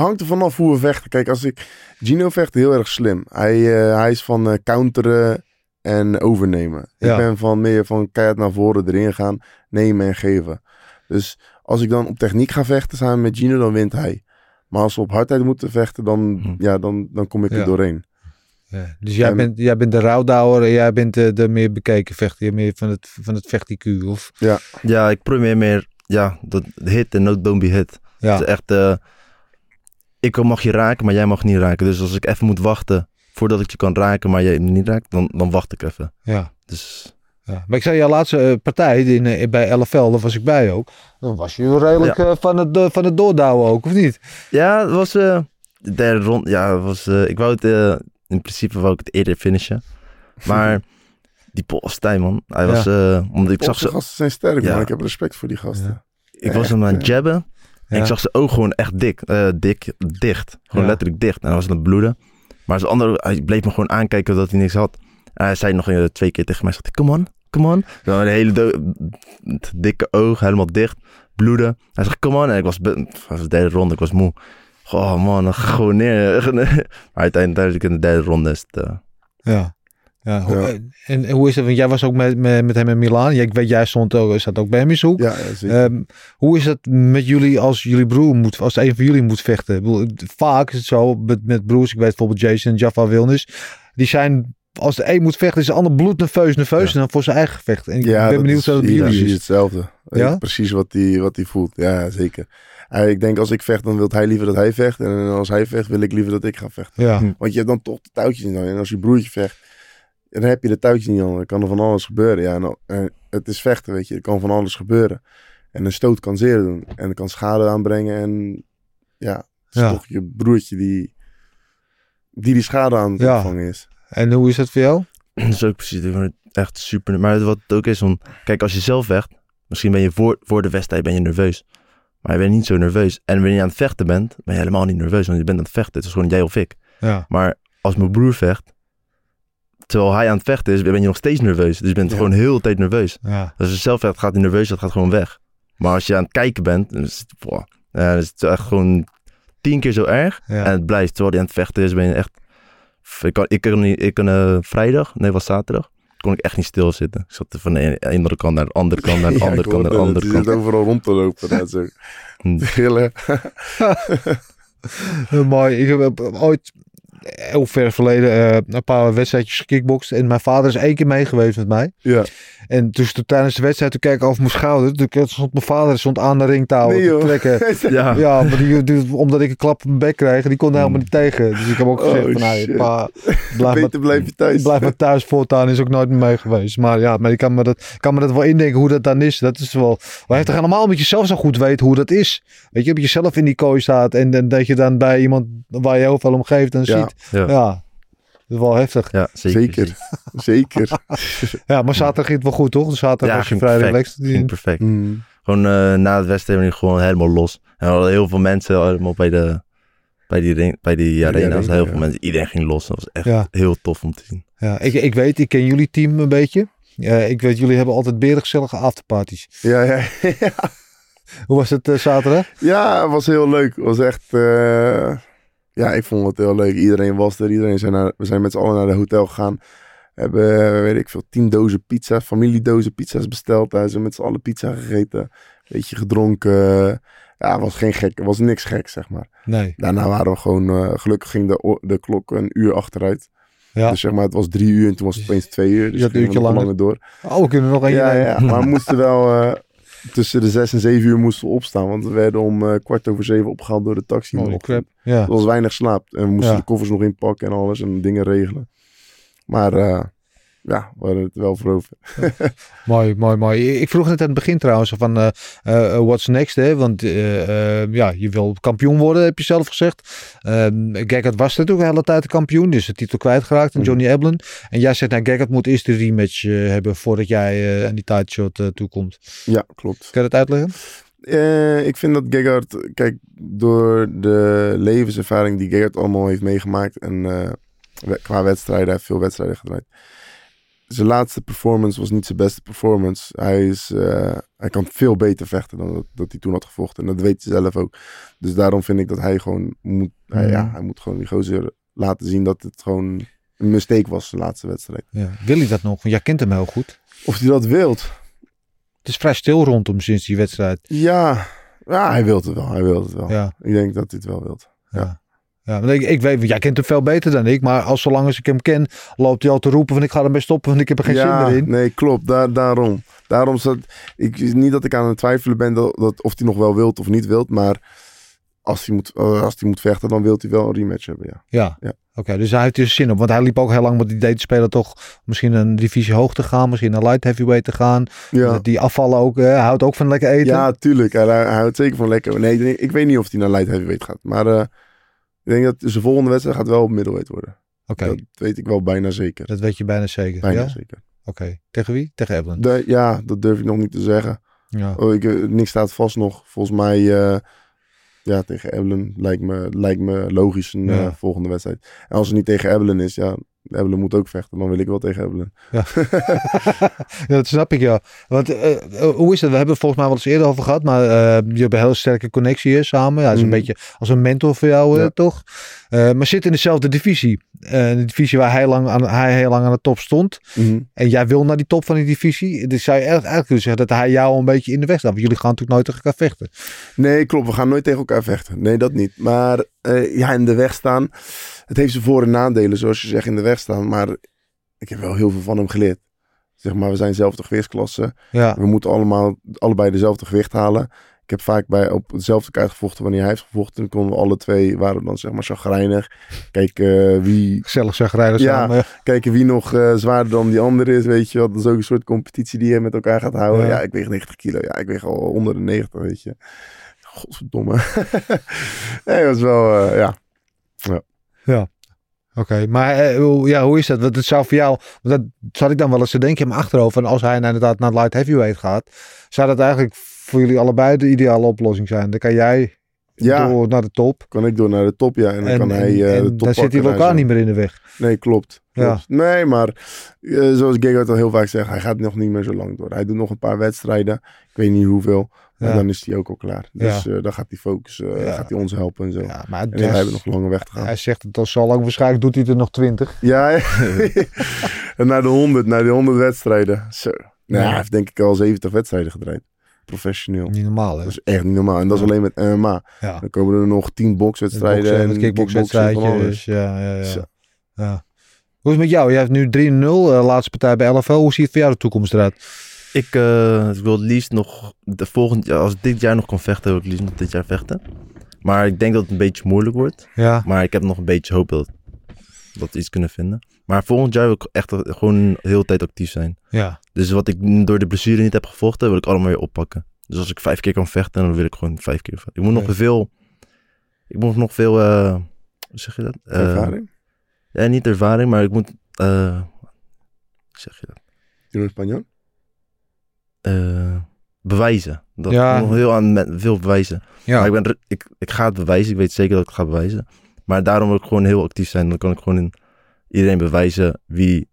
hangt er vanaf hoe we vechten. Kijk, als ik... Gino vecht heel erg slim. Hij, eh, hij is van eh, counteren en overnemen. Ja. Ik ben van meer van keihard naar voren erin gaan, nemen en geven. Dus als ik dan op techniek ga vechten samen met Gino, dan wint hij. Maar als we op hardheid moeten vechten, dan, Hm. ja, dan, dan kom ik Ja. er doorheen. Ja. Dus jij, En- bent, jij bent de rouwdouwer en jij bent de, de meer bekeken vechter. Meer van het, van het vecht-IQ, of? ja, ik probeer meer, ja, dat hit en no don't be hit. Ja. Het is echt, eh, ik mag je raken, maar jij mag niet raken. Dus als ik even moet wachten voordat ik je kan raken, maar jij me niet raakt, dan, dan wacht ik even. ja. Dus Ja, maar ik zei, jouw laatste eh, partij in, eh, bij LFL, daar was ik bij ook. Dan was je redelijk eh, van, het, van het doordouwen ook, of niet? ja, het was eh, de derde rond. Ja, het was, eh, ik wou het, eh, in principe wou ik het eerder finishen. Maar die Paul Stijn, man. Hij was, eh, omdat ik zag ze... gasten zijn sterk, man. Ik heb respect voor die gasten. ik was hem aan het ja. jabben. En ik zag zijn oog gewoon echt dik, eh, dik, dicht. Gewoon letterlijk dicht. En hij was aan het bloeden. Maar zijn andere, hij bleef me gewoon aankijken dat hij niks had. En hij zei nog eh, twee keer tegen mij, zegt, come on, come on. Zo een hele dikke oog, helemaal dicht, bloeden. Hij zegt, come on. En ik was, was de derde ronde, ik was moe. Oh man, gewoon neer. maar uiteindelijk in de derde ronde is het... eh, Ja. Ja, Ja. En, en hoe is het? Want jij was ook met, met, met hem in Milaan. Ja, ik weet, jij stond ook, zat ook bij hem in zijn hoek. Ja, ja. Ehm, hoe is het met jullie als jullie broer moet, als een van jullie moet vechten? Ik bedoel, vaak is het zo met, met broers. Ik weet bijvoorbeeld Jason en Jaffa Wilnis. Die zijn, als de een moet vechten, is de ander bloednerveus, nerveus. En dan voor zijn eigen gevecht. En ik ja, ben benieuwd hoe dat bij jullie precies is. hetzelfde. Ja? Precies wat hij wat hij voelt. Ja, zeker. Hij- ik denk als ik vecht, dan wil hij liever dat hij vecht. En als hij vecht, wil ik liever dat ik ga vechten. Ja, Want je hebt dan toch de touwtjes niet aan. En als je broertje vecht, dan heb je de touwtjes niet aan. Dan kan er van alles gebeuren. Ja, en, en het is vechten, weet je. Er kan van alles gebeuren. En een stoot kan zeer doen. En kan schade aanbrengen. En ja, het is Ja. toch je broertje die die, die schade aan het Ja. opvangen is. en hoe is dat voor jou? Dat is ook precies, ik vind het echt super. Maar wat het ook is, om, kijk, als je zelf vecht, misschien ben je voor, voor de wedstrijd ben je nerveus. Maar je bent niet zo nerveus. En wanneer je aan het vechten bent, ben je helemaal niet nerveus, want je bent aan het vechten. Het is gewoon jij of ik. Ja, Maar als mijn broer vecht, terwijl hij aan het vechten is, ben je nog steeds nerveus. Dus je bent Ja. gewoon heel de tijd nerveus. ja, Als je zelf vecht, gaat die nerveus, dat gaat gewoon weg. Maar als je aan het kijken bent, dan is het, boah, ja, dan is het echt gewoon tien keer zo erg. En het blijft, terwijl hij aan het vechten is, ben je echt... Ik kan, ik kan, niet, ik kan eh, vrijdag, nee, was zaterdag, kon ik echt niet stilzitten. Ik zat van de ene, kant naar de andere kant, naar de andere kant, naar de het. andere kant. zit overal rond te lopen. Dat zo. Hm. Gillen. Heel mooi. Ik heb ooit heel ver verleden eh, een paar wedstrijdjes gekickboxd. En mijn vader is één keer mee geweest met mij. Ja. En dus toen tijdens de wedstrijd, toen keek ik over mijn schouder. Toen stond mijn vader stond aan de ringtouw Nee, te trekken. Ja, Ja, maar die, die- omdat ik een klap op mijn bek kreeg, die kon er helemaal niet tegen. Dus ik heb ook Oh, gezegd van, nou, shit. pa, blijf maar, blijf je thuis. blijf maar thuis voortaan, is ook nooit meer mee geweest. Maar ja, maar ik kan me dat, kan me dat wel indenken hoe dat dan is. Dat is wel, maar je toch helemaal met jezelf zo goed weet hoe dat is. Weet je, op jezelf in die kooi staat en, dan dat je dan bij iemand waar je heel veel om geeft en Ja. ziet. Ja, ja, Ja, dat is wel heftig. zeker. Zeker. Zeker. Ja, maar zaterdag ging het wel goed, toch? Zaterdag Ja, was je vrij perfect. relaxed. Ging perfect. Mm. Gewoon eh, na het wedstrijd gewoon helemaal los. En hadden heel veel mensen allemaal bij, de, bij die, ring, bij die die arena. heel ja. veel mensen. Iedereen ging los. Dat was echt Ja. heel tof om te zien. Ja, ik, ik weet, ik ken jullie team een beetje. Eh, ik weet, jullie hebben altijd berengezellige afterparties. Ja, ja. Hoe was het eh, zaterdag? ja, het was heel leuk. Het was echt... Ja, ik vond het heel leuk. Iedereen was er. Iedereen zijn naar... We zijn met z'n allen naar de hotel gegaan. We hebben, eh, weet ik veel, tien dozen pizza. Familiedozen pizza's besteld. Daar zijn met z'n allen pizza gegeten. Beetje gedronken. Ja, was geen gek. Het was niks gek, zeg maar. Nee. Daarna waren we gewoon... eh, gelukkig ging de, de klok een uur achteruit. Ja. Dus zeg maar, het was drie uur en toen was het opeens twee uur. Dus Je had een uurtje langer. door. Oh, we kunnen nog één Ja, ja, maar we moesten wel eh, tussen de zes en zeven uur moesten we opstaan. Want we werden om eh, kwart over zeven opgehaald door de taxi. Holy crap. Ja. Er was weinig slaap. En we moesten Ja. de koffers nog inpakken en alles en dingen regelen. Maar eh, ja, we hadden het wel voor over. Mooi, mooi, mooi. Ik vroeg net aan het begin trouwens van eh eh, eh, what's next, hè? Want ja, je wil kampioen worden, heb je zelf gezegd. Um, Gaggart was natuurlijk een hele tijd de kampioen, dus de titel kwijtgeraakt aan Mhm. Johnny Eblen. En jij zegt, nou, moet eerst de rematch hebben voordat jij aan die titleshot eh toekomt. Ja, klopt. Kan je dat uitleggen? Ik vind dat Gegard, kijk, door de levenservaring die Gegard allemaal heeft meegemaakt en qua wedstrijden, hij heeft veel wedstrijden gedraaid. Zijn laatste performance was niet zijn beste performance. Hij, is, eh, hij kan veel beter vechten dan dat, dat hij toen had gevochten. En dat weet hij zelf ook. Dus daarom vind ik dat hij gewoon moet, hij, Mhm. ja, hij moet gewoon die gozer laten zien dat het gewoon een mistake was, zijn laatste wedstrijd. Ja. Wil hij dat nog? Want jij kent hem heel goed. Of hij dat wilt, Het is vrij stil rondom sinds die wedstrijd. ja, ja hij wil het wel. Hij wil het wel. Ja. Ik denk dat hij het wel wilt. Ja. Ja, want ik, ik weet, jij kent hem veel beter dan ik, maar als zolang als ik hem ken, loopt hij al te roepen van ik ga ermee stoppen, want ik heb er geen ja, zin meer in. Nee, klopt. Daar, daarom. Daarom zat ik niet dat ik aan het twijfelen ben dat, dat of hij nog wel wilt of niet wilt, maar als hij moet, eh, als hij moet vechten, dan wil hij wel een rematch hebben. Ja. Ja, Ja. oké, dus hij heeft er zin op, want hij liep ook heel lang met die idee te spelen toch misschien een divisie hoog te gaan, misschien een light heavyweight te gaan. Ja. Die afvallen ook, eh, hij houdt ook van lekker eten. Ja, tuurlijk. Hij, hij houdt zeker van lekker. Nee, ik weet niet of hij naar light heavyweight gaat, maar eh, ik denk dat zijn volgende wedstrijd gaat wel op middleweight worden. Oké, Dat weet ik wel bijna zeker. dat weet je bijna zeker. Bijna ja? zeker. Oké, tegen wie? Tegen Evelyn. De- ja, dat durf ik nog niet te zeggen. Ja. Oh, ik, eh, niks staat vast nog. Volgens mij, eh, ja, tegen Ebelen lijkt me, lijkt me logisch een Ja. eh, volgende wedstrijd. En als het niet tegen Ebelen is, ja, Ebelen moet ook vechten. Dan wil ik wel tegen Ebelen. Ja. ja, dat snap ik ja. Want eh, eh, hoe is dat? We hebben het volgens mij wel eens eerder over gehad, maar eh, je hebt een hele sterke connectie hier samen. Ja, is een Mhm. beetje als een mentor voor jou, Ja. toch? Maar zit in dezelfde divisie. De divisie waar hij, lang aan, hij heel lang aan de top stond. Mhm. En jij wil naar die top van die divisie. Dus zou je eigenlijk kunnen zeggen dat hij jou een beetje in de weg staat. Want jullie gaan natuurlijk nooit tegen elkaar vechten. Nee, klopt. We gaan nooit tegen elkaar vechten. Nee, dat niet. Maar eh, ja, in de weg staan. Het heeft zijn voor- en nadelen, zoals je zegt, in de weg staan. Maar ik heb wel heel veel van hem geleerd. Zeg maar, we zijn dezelfde gewichtsklasse. Ja, We moeten allemaal allebei dezelfde gewicht halen. Ik heb vaak bij, op hetzelfde kaart gevochten wanneer hij heeft gevochten. Dan konden we alle twee, waren we dan zeg maar chagrijnig. Kijken eh, wie, gezellig rijden Ja. samen. kijken wie nog eh, zwaarder dan die andere is, weet je wel. Dat is ook een soort competitie die je met elkaar gaat houden. Ja. Ja, ik weeg 90 kilo. Ja, ik weeg al onder de 90, weet je. Godverdomme. nee, dat was wel, eh, ja. Oké, maar eh, hoe- ja, hoe is dat? Want het zou voor jou, want dat zat ik dan wel eens te denken in mijn achterhoofd. En als hij inderdaad naar light heavyweight gaat, zou dat eigenlijk voor jullie allebei de ideale oplossing zijn. Dan kan jij Ja. door naar de top. Kan ik door naar de top, ja. En dan En, kan hij eh, en de top dan zit hij elkaar niet meer in de weg. Nee, klopt. Ja. Nee, maar zoals Gegard al heel vaak zegt, hij gaat nog niet meer zo lang door. Hij doet nog een paar wedstrijden. Ik weet niet hoeveel. En dan is hij ook al klaar. Dus eh, dan gaat hij focussen. eh, gaat hij ons helpen en zo. Ja, maar En het- wij hebben nog een lange weg te gaan. hij zegt het al zo lang. Waarschijnlijk doet hij er nog twintig. Ja, en naar de 100, naar de 100 wedstrijden. Zo. Nou, Ja. Hij heeft denk ik al 70 wedstrijden gedraaid. Professioneel. Niet normaal, hè? Dat is echt niet normaal. En dat is alleen met MMA. Ja. Dan komen er nog 10 bokswedstrijden. En kickboxwedstrijdjes. Ja, ja, ja. Ja. Hoe is het met jou? Jij hebt nu 3-0, eh, laatste partij bij LFL. Hoe ziet het voor jou de toekomst eruit? Ik eh, wil het liefst nog, de volgend jaar, als ik dit jaar nog kan vechten, wil ik liefst nog dit jaar vechten. Maar ik denk dat het een beetje moeilijk wordt. Ja, Maar ik heb nog een beetje hoop dat, dat we iets kunnen vinden. Maar volgend jaar wil ik echt gewoon de hele tijd actief zijn. ja. Dus wat ik door de blessure niet heb gevochten, wil ik allemaal weer oppakken. Dus als ik vijf keer kan vechten, dan wil ik gewoon vijf keer vechten. Ik moet nog veel, ik moet nog veel, eh, hoe zeg je dat? Eh, Ervaring. Ja, niet ervaring, maar ik moet, eh, hoe zeg je dat? Jeroen Spanjan. Eh, bewijzen. Dat Ja. nog heel aan met, veel bewijzen. ja. Maar ik, ben, ik, ik ga het bewijzen. Ik weet zeker dat ik het ga bewijzen. Maar daarom wil ik gewoon heel actief zijn. Dan kan ik gewoon in iedereen bewijzen wie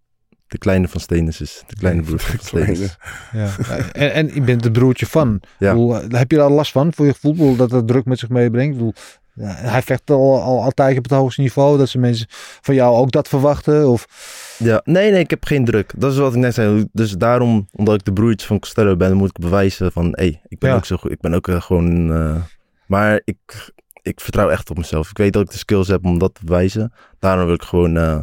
de kleine van Stenis is. De kleine broer van Stenis. Ja. En, en je bent het broertje van. Ja. Bedoel, heb je daar last van voor je gevoel? Dat het druk met zich meebrengt? Ik bedoel, ja, hij vecht al, al altijd op het hoogste niveau. Dat ze mensen van jou ook dat verwachten? Of, Ja, nee, nee, ik heb geen druk. Dat is wat ik net zei. Dus daarom, omdat ik de broertje van Costello ben, moet ik bewijzen van, hé, hey, ik ben Ja. ook zo goed. Ik ben ook eh, gewoon, eh, maar ik, ik vertrouw echt op mezelf. Ik weet dat ik de skills heb om dat te bewijzen. Daarom wil ik gewoon eh,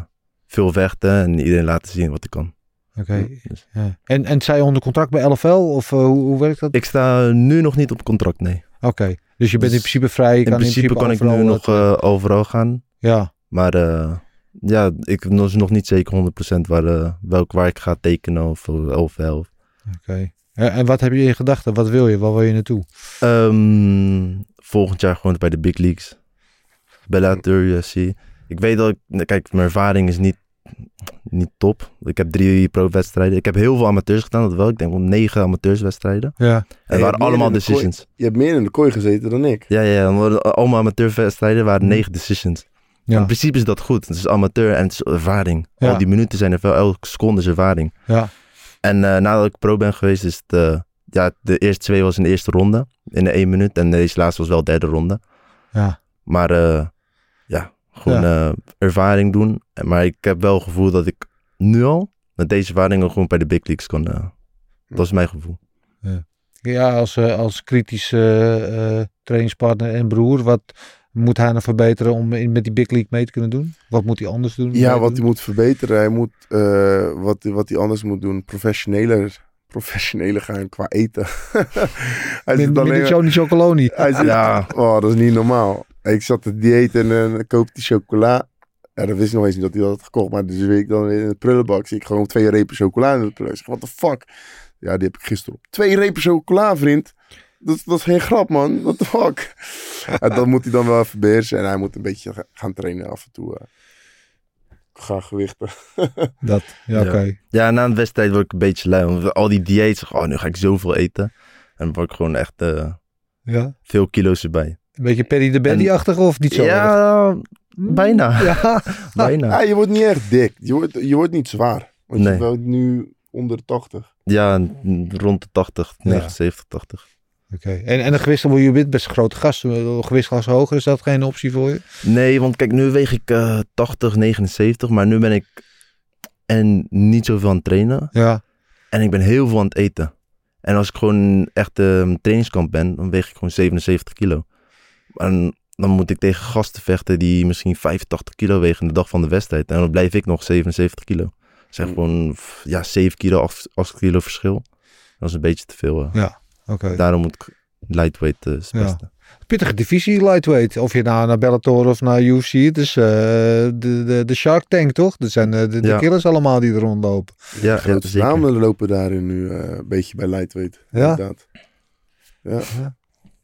veel vechten en iedereen laten zien wat ik kan. Oké. Dus- Ja. En, en zij onder contract bij LFL? Of hoe, hoe werkt dat? Ik sta nu nog niet op contract, nee. Oké. Dus je bent in Dus principe vrij. In kan principe kan ik nu eh, nog eh, overal gaan. Ja. Maar eh, ja, ik dus nog niet zeker 100% waar, eh, welk, waar ik ga tekenen of, of wel. Oké. Eh, En wat heb je in gedachten? Wat wil je? Waar wil je naartoe? Ehm, volgend jaar gewoon bij de big leagues. Bellator, UFC. Ik weet dat ik... Kijk, mijn ervaring is niet, niet top. Ik heb drie pro-wedstrijden. Ik heb heel veel amateurs gedaan, dat wel. Ik denk wel negen amateurswedstrijden. Ja. En het waren allemaal de decisions. Je hebt meer in de kooi gezeten dan ik. Ja, ja, ja. Allemaal amateurwedstrijden waren negen decisions. Ja. In principe is dat goed. Het is amateur en het is ervaring. Ja. Al die minuten zijn er veel. Elke seconde is ervaring. Ja. En eh, nadat ik pro ben geweest, is het... eh, ja, de eerste twee was in de eerste ronde. In de één minuut. En deze laatste was wel derde ronde. Ja. Maar ja, gewoon eh, ervaring doen. En- Maar ik heb wel het gevoel dat ik nu al met deze ervaring ook gewoon bij de big leagues kan. eh, dat is mijn gevoel. Ja, als, eh, als kritische trainingspartner en broer, wat moet hij nog verbeteren om in, met die big league mee te kunnen doen? Wat moet hij anders doen? Ja, wat doen? hij moet verbeteren. Hij moet, eh, wat, wat hij anders moet doen, professioneler, professioneler gaan qua eten. hij Min, zit alleen Johnny Chocoloni. Hij zit, Ja. Oh, dat is niet normaal. Ik zat te dieet en dan koop die chocola. Ja, dat wist ik nog eens niet dat hij dat had gekocht. Maar dus weet ik dan in de prullenbak zie ik gewoon twee repen chocola in de prullenbak. Ik zeg, what the fuck? Ja, die heb ik gisteren op. Twee repen chocola, vriend. Dat, dat is geen grap, man. What the fuck? En dat moet hij dan wel even beheersen. En hij moet een beetje ga- gaan trainen af en toe. eh. Ga gewichten. Dat, ja, oké. Ja, na een wedstrijd word ik een beetje lui. Want al die dieets, oh, nu ga ik zoveel eten. En dan word ik gewoon echt eh, Ja. veel kilo's erbij. Een beetje Perry de Bendy-achtig of niet zo? erg? ja, bijna. Ja. bijna. Ja, je wordt niet echt dik. Je wordt, je wordt niet zwaar. Want Nee. je bent nu onder de 80. Ja, rond de 80, Ja. 79, 80. Oké. En, en de gewicht, je bent best een grote gast. Een Gewichtsklasse hoger, is dat geen optie voor je? Nee, want kijk, nu weeg ik eh 80, 79, maar nu ben ik en niet zoveel aan het trainen. Ja. En ik ben heel veel aan het eten. En als ik gewoon echt een trainingskamp ben, dan weeg ik gewoon 77 kilo. En dan moet ik tegen gasten vechten die misschien 85 kilo wegen de dag van de wedstrijd. En dan blijf ik nog 77 kilo. Dat zijn Mm. gewoon ja, 7 kilo, 8, 8 kilo verschil. Dat is een beetje te veel. eh. Oké. Daarom moet ik lightweight het Ja. Pittige divisie lightweight. Of je nou naar Bellator of naar UFC. Het is eh, de, de, de Shark Tank, toch? Dat zijn de, de Ja. killers allemaal die er rondlopen. Ja, ja namen lopen daarin nu eh, een beetje bij lightweight. Ja? Inderdaad. Ja.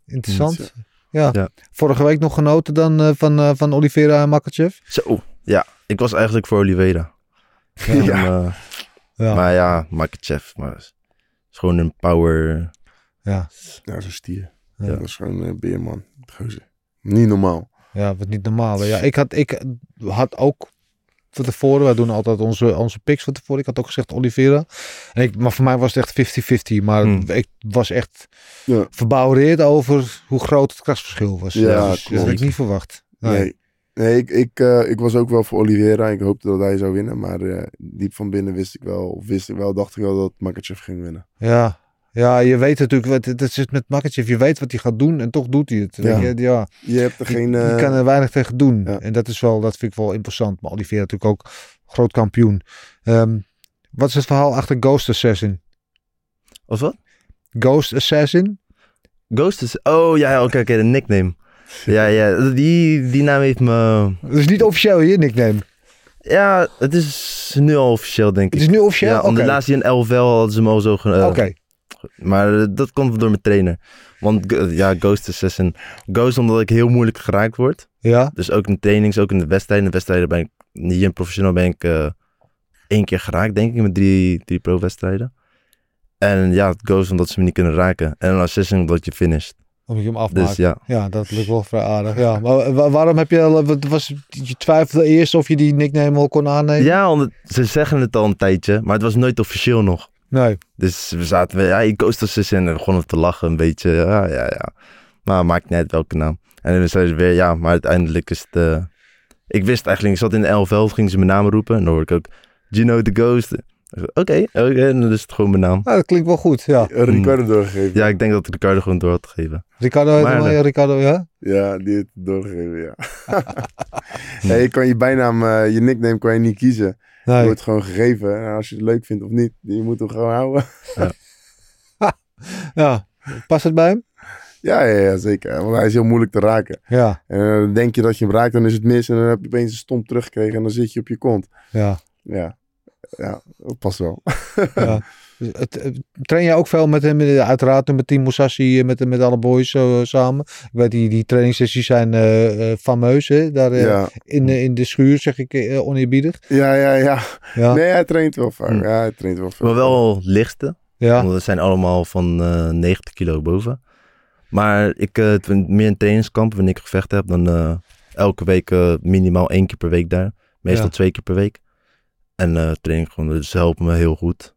Interessant. Ja. Ja. Vorige week nog genoten dan eh, van, eh, van Oliveira en Makachev. Zo, ja. Ik was eigenlijk voor Oliveira. Ja. En, eh, Ja. Maar ja, Makachev. Maar is is gewoon een power. Ja. Ja, zo'n stier. Ja. Dat is gewoon een beerman. Gozer. Niet normaal. Ja, wat niet normaal. Ja, ik had, ik had ook van tevoren, wij doen altijd onze, onze picks van tevoren. Ik had ook gezegd Oliveira. En ik, maar voor mij was het echt 50-50. Maar Hmm. ik was echt Ja. verbouwereerd over hoe groot het krasverschil was. Ja, dus, dat had ik niet verwacht. Nee. Nee. Nee, ik, ik, eh, ik was ook wel voor Oliveira. Ik hoopte dat hij zou winnen. Maar eh, diep van binnen wist ik wel, of wist ik wel, dacht ik wel dat Makachev ging winnen. Ja. Ja, je weet natuurlijk, wat het zit met Makachev. Je weet wat hij gaat doen en toch doet hij het. Ja. Weet je? ja. Je hebt er Je, geen... je eh, kan er weinig tegen doen. ja. En dat is wel, dat vind ik wel interessant. Maar Oliveira natuurlijk ook groot kampioen. Ehm, wat is het verhaal achter Ghost Assassin? Of wat? Ghost Assassin? Ghost is. Oh ja, oké, oké, de nickname. Ja, ja, die, die naam heeft me. Dat is niet officieel je nickname. Ja, het is nu al officieel, denk Het ik. is nu officieel? Ja, Oké. omdat laatst in LFL hadden ze hem al zo. eh, Oké. Maar eh, dat komt door mijn trainer. Want eh, ja, Ghost Assassin. Ghost omdat ik heel moeilijk geraakt word. Ja? Dus ook in trainings, ook in de wedstrijden. In de wedstrijden ben ik, hier in professional ben ik eh, één keer geraakt, denk ik, met drie, drie pro-wedstrijden. En ja, het Ghost omdat ze me niet kunnen raken. En een Assassin omdat je finisht. Omdat je hem afmaakt. Dus ja, Ja, dat lukt wel vrij aardig. Ja, maar wa- waarom heb je, was, je twijfelde eerst of je die nickname al kon aannemen? ja omdat, ze zeggen het al een tijdje, maar het was nooit officieel nog. Nee. Dus we zaten, ja, Ghost Assassin en begonnen te lachen een beetje. Ja, ja, ja. Maar maakt niet uit welke naam. En dan zeiden ze weer, ja, maar uiteindelijk is het... eh, Ik wist eigenlijk, ik zat in de LFL, gingen ze mijn naam roepen. En dan hoor ik ook, Gino the Ghost. Oké, en dan is het gewoon mijn naam. Ah, dat klinkt wel goed, ja. eh, Ricardo doorgegeven. Ja, ik denk dat Ricardo gewoon door had gegeven. Ricardo, heet Maar ja, Ricardo, ja? Ja, die heeft het doorgegeven, ja. hey, je kan je bijnaam, eh, je nickname kan je niet kiezen. Je wordt gewoon gegeven. En als je het leuk vindt of niet, je moet hem gewoon houden. Ja. Past het bij hem? Ja, ja, ja, zeker. Want hij is heel moeilijk te raken. Ja. En eh, dan denk je dat je hem raakt, dan is het mis. En dan heb je opeens een stomp teruggekregen en dan zit je op je kont. Ja. Ja, ja dat past wel. ja. Train jij ook veel met hem, eh, uiteraard met Team Musashi, eh, met, met alle boys zo, eh, samen? Ik weet, die, die trainingssessies zijn eh, eh, fameus, hè? Daar Ja, in, in de schuur, zeg ik oneerbiedig. ja, ja. ja. Ja. Nee, hij traint wel vaak. Hm. Ja, hij traint wel veel. Maar wel lichtste. Ja. Want we zijn allemaal van eh 90 kilo boven. Maar ik, meer in trainingskamp, wanneer ik gevecht heb, dan eh, elke week minimaal één keer per week daar. Meestal Ja. twee keer per week. En eh train ik gewoon, dus ze helpen me heel goed.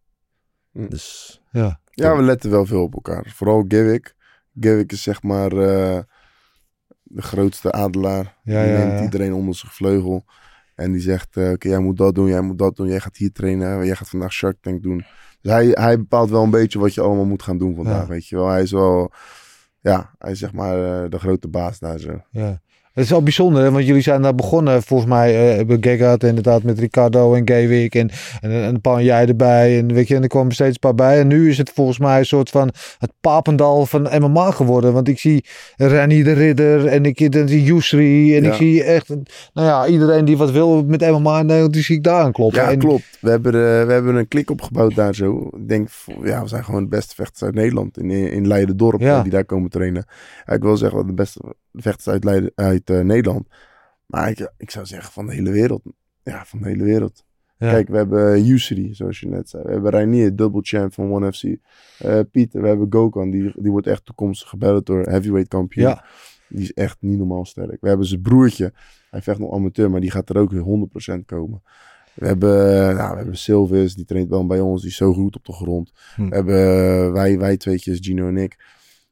Hm. Dus Ja. Ja, we letten wel veel op elkaar. Vooral Givik. Givik is zeg maar eh, de grootste adelaar. Ja, die ja, neemt ja. iedereen onder zijn vleugel. En die zegt, eh, oké, jij moet dat doen, jij moet dat doen. Jij gaat hier trainen, jij gaat vandaag Shark Tank doen. Dus hij, hij bepaalt wel een beetje wat je allemaal moet gaan doen vandaag, Ja. weet je wel. Hij is wel, ja, hij is zeg maar eh, de grote baas daar zo. Ja. Het is wel bijzonder, want jullie zijn daar begonnen. Volgens mij uh, bij Gegard inderdaad met Ricardo en Gaywick en, en, en een paar jij erbij. En, weet je, en er kwamen steeds een paar bij. En nu is het volgens mij een soort van het papendal van MMA geworden. Want ik zie Renny de Ridder en ik dan zie Yusri. En Ja. ik zie echt, nou ja, iedereen die wat wil met MMA in Nederland, die zie ik daar aan kloppen. Ja, En- klopt. We hebben, eh, we hebben een klik opgebouwd daar zo. Ik denk, ja, we zijn gewoon de beste vechters uit Nederland. In, in Leiden-dorp, Ja. eh, die daar komen trainen. Ja, ik wil zeggen, de beste vechters uit, Leiden, uit eh, Nederland. Maar ik, ik zou zeggen van de hele wereld. Ja, van de hele wereld. Ja. Kijk, we hebben Yusri, zoals je net zei. We hebben Reinier, double champ van One FC. Eh, Pieter, we hebben Gokhan, die, die wordt echt toekomstig gebeld door heavyweight kampioen. Ja. Die is echt niet normaal sterk. We hebben zijn broertje, hij vecht nog amateur, maar die gaat er ook weer 100% komen. We hebben, eh, nou, we hebben Silvis, die traint wel bij ons, die is zo goed op de grond. Hm. We hebben eh, wij, wij tweetjes, Gino en ik.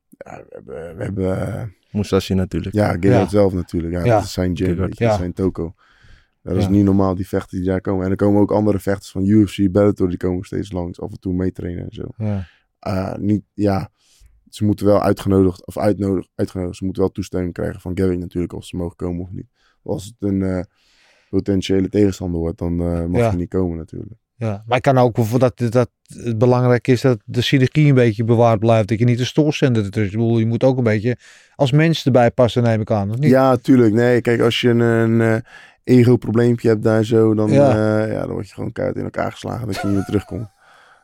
Ja, we hebben, we hebben eh, Musashi natuurlijk. ja, Gerard Ja. zelf natuurlijk. Ja, Ja. Dat is zijn gym, Gerard. je, dat is zijn toko. Dat is Ja. niet normaal, die vechten die daar komen. En er komen ook andere vechters van UFC, Bellator, die komen steeds langs. Af en toe meetrainen en zo. Ja. Ah, niet, ja, ze moeten wel uitgenodigd, of uitnodig, uitgenodigd. Ze moeten wel toestemming krijgen van Gary natuurlijk, of ze mogen komen of niet. Als het een eh, potentiële tegenstander wordt, dan eh, mag Ja. je niet komen natuurlijk. Ja, maar ik kan ook dat, dat het belangrijk is dat de synergie een beetje bewaard blijft. Dat je niet een stoorzender ertussen. Ik bedoel, je moet ook een beetje als mens erbij passen, neem ik aan. Of niet? Ja, tuurlijk. Nee, kijk, als je een, een eh, ego-probleempje hebt daar zo, dan, Ja. ja. ja, dan word je gewoon keihard in elkaar geslagen dat je niet meer terugkomt.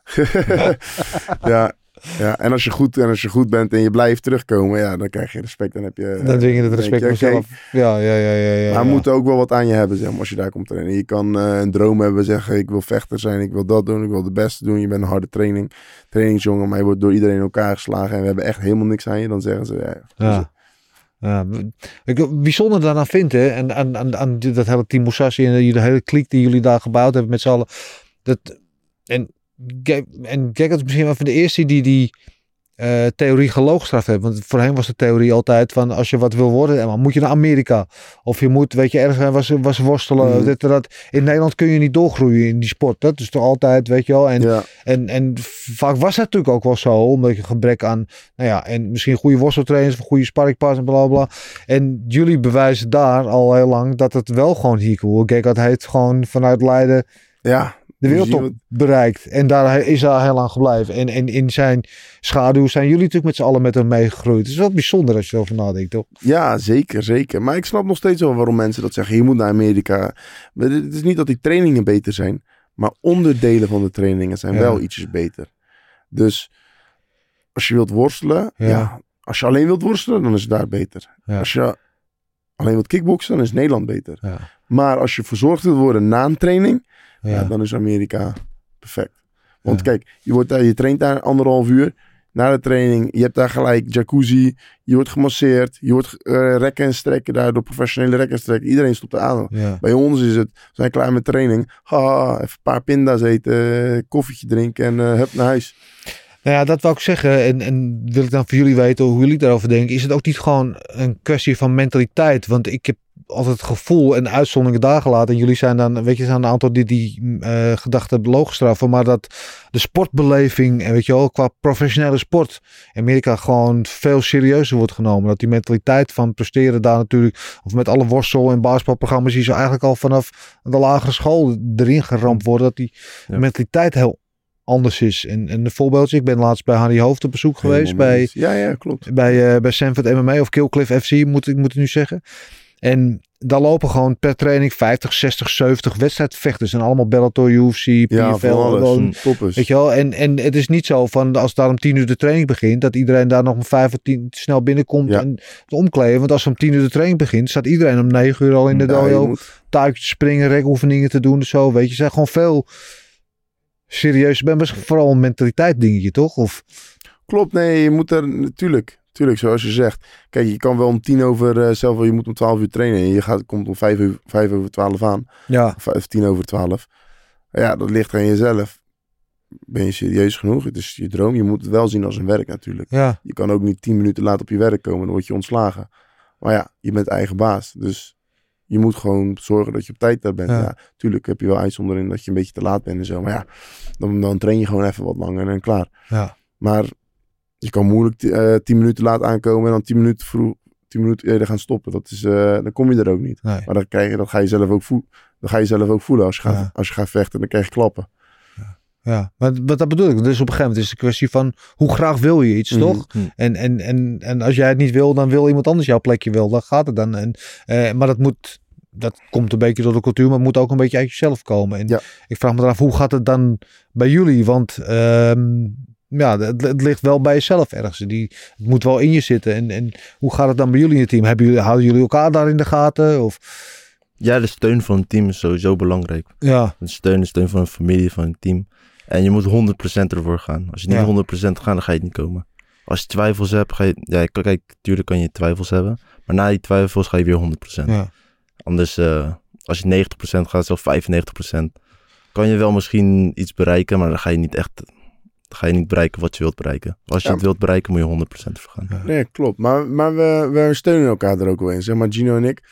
ja, ja, en als je goed en als je goed bent en je blijft terugkomen, ja, dan krijg je respect. Dan heb je. Dan dwing je het respect je, jezelf. Ja, ja, ja, ja. ja, maar ja. moet ook wel wat aan je hebben, zeg maar, als je daar komt trainen. Je kan eh, een droom hebben, zeggen ik wil vechter zijn, ik wil dat doen, ik wil de beste doen. Je bent een harde training, trainingsjongen, maar je wordt door iedereen in elkaar geslagen en we hebben echt helemaal niks aan je. Dan zeggen ze, ja, Ja. Ja, ik, bijzonder daaraan vind, hè, en aan, aan, aan dat hele team Musashi en de hele kliek die jullie daar gebouwd hebben met z'n allen. Dat, en, en Gek is misschien wel van de eerste die die eh, theorie geloogstraft heeft. Want voor hem was de theorie altijd van als je wat wil worden, dan moet je naar Amerika. Of je moet, weet je, ergens was, was worstelen. Mhm. Dit en dat. In Nederland kun je niet doorgroeien in die sport. Dat is toch altijd, weet je wel. En, ja, en, en vaak was dat natuurlijk ook wel zo, omdat je gebrek aan, nou ja, en misschien goede worsteltrainers, goede sparringpartners, bla bla. En jullie bewijzen daar al heel lang dat het wel gewoon hier kon. Gekard heeft gewoon vanuit Leiden ja. De wereldtop bereikt. En daar is hij heel lang gebleven. En, en in zijn schaduw zijn jullie natuurlijk met z'n allen met hem meegegroeid. Het is wel bijzonder als je erover nadenkt, toch? Ja, zeker, zeker. Maar ik snap nog steeds wel waarom mensen dat zeggen. Je moet naar Amerika. Maar het is niet dat die trainingen beter zijn. Maar onderdelen van de trainingen zijn Ja. wel ietsjes beter. Dus als je wilt worstelen. Ja. Ja. als je alleen wilt worstelen, dan is het daar beter. Ja. Als je alleen wilt kickboksen, dan is Nederland beter. Maar als je verzorgd wilt worden na een training, ja. Dan is Amerika perfect. Want kijk, je, wordt daar, je traint daar anderhalf uur. Na de training, je hebt daar gelijk jacuzzi. Je wordt gemasseerd. Je wordt eh, rekken en strekken daar door professionele rekken en strekken. Iedereen stopt aan. Ja. Bij ons is het, we zijn klaar met training. Ha, even een paar pinda's eten, koffietje drinken en eh hup naar huis. Nou ja, dat wou ik zeggen. En, en wil ik dan voor jullie weten hoe jullie daarover denken. Is het ook niet gewoon een kwestie van mentaliteit? Want ik heb altijd het gevoel en uitzonderingen daar gelaten. En jullie zijn dan, weet je, zijn een aantal die die eh gedachten loogstraffen. Maar dat de sportbeleving, en weet je wel, qua professionele sport. in Amerika gewoon veel serieuzer wordt genomen. Dat die mentaliteit van presteren daar natuurlijk. Of met alle worstel- en basketbalprogramma's. die zo eigenlijk al vanaf de lagere school erin geramd worden. Dat die Ja. mentaliteit heel anders is. En, en een voorbeeldje, ik ben laatst bij Harry Hoofd op bezoek geweest. Bij. Ja, ja, klopt. bij, eh bij Sanford MMA of Killcliff FC moet ik moet het nu zeggen. En daar lopen gewoon per training 50, 60, 70 wedstrijdvechters. En allemaal Bellator, UFC, Ja, PFL. alles. gewoon, Toppers. Weet je wel? En, en het is niet zo van als daar om 10 uur de training begint, dat iedereen daar nog om 5 of 10 snel binnenkomt Ja. en het omkleden. Want als om 10 uur de training begint, staat iedereen om 9 uur al in de Ja, dojo. moet- springen, rekoefeningen te doen en zo. Weet je, zijn gewoon veel serieus. Ben vooral een mentaliteit dingetje, toch? Of Klopt, nee, je moet er natuurlijk, natuurlijk zoals je zegt. Kijk, je kan wel om tien over, eh, zelf wel, je moet om twaalf uur trainen en je gaat, komt om vijf, uur, vijf over twaalf aan, ja, of vijf- tien over twaalf. Ja, dat ligt aan jezelf. Ben je serieus genoeg? Het is je droom. Je moet het wel zien als een werk natuurlijk. ja, Je kan ook niet tien minuten laat op je werk komen, dan word je ontslagen. Maar ja, je bent eigen baas, dus je moet gewoon zorgen dat je op tijd daar bent. Ja. Ja. tuurlijk heb je wel uitzondering dat je een beetje te laat bent en zo. Maar ja, dan, dan train je gewoon even wat langer en klaar. ja. Maar je kan moeilijk eh, tien minuten laat aankomen en dan tien minuten vroeg, tien minuten eerder gaan stoppen. Dat is, eh, dan kom je er ook niet. Nee. Maar dat, krijg je, dat, ga je zelf ook voelen. dat ga je zelf ook voelen als je, gaat, Ja. als je gaat vechten. Dan krijg je klappen. Ja, maar wat dat bedoel ik. Dus op een gegeven moment is het een kwestie van hoe graag wil je iets, Mhm. toch? Mhm. En, en, en, en als jij het niet wil, dan wil iemand anders jouw plekje wel. Dan gaat het dan. En, eh, maar dat moet, dat komt een beetje door de cultuur, maar het moet ook een beetje uit jezelf komen. En Ja. ik vraag me dan af, hoe gaat het dan bij jullie? Want ehm, ja, het, het ligt wel bij jezelf ergens. Die, het moet wel in je zitten. En, en hoe gaat het dan bij jullie in het team? Hebben jullie, houden jullie elkaar daar in de gaten? Of, Ja, de steun van een team is sowieso belangrijk. Ja, De steun, de steun van een familie, van een team. En je moet 100% ervoor gaan. Als je niet Ja. 100% gaat, dan ga je niet komen. Als je twijfels hebt, ga je... Ja, kijk, tuurlijk kan je twijfels hebben. Maar na die twijfels ga je weer 100%. ja. Anders, eh, als je 90% gaat, zelfs 95%, kan je wel misschien iets bereiken, maar dan ga je niet echt, dan ga je niet bereiken wat je wilt bereiken. Als je Ja. het wilt bereiken, moet je 100% voor gaan. Nee, klopt. Maar, maar we, we steunen elkaar er ook wel in. Zeg maar Gino en ik.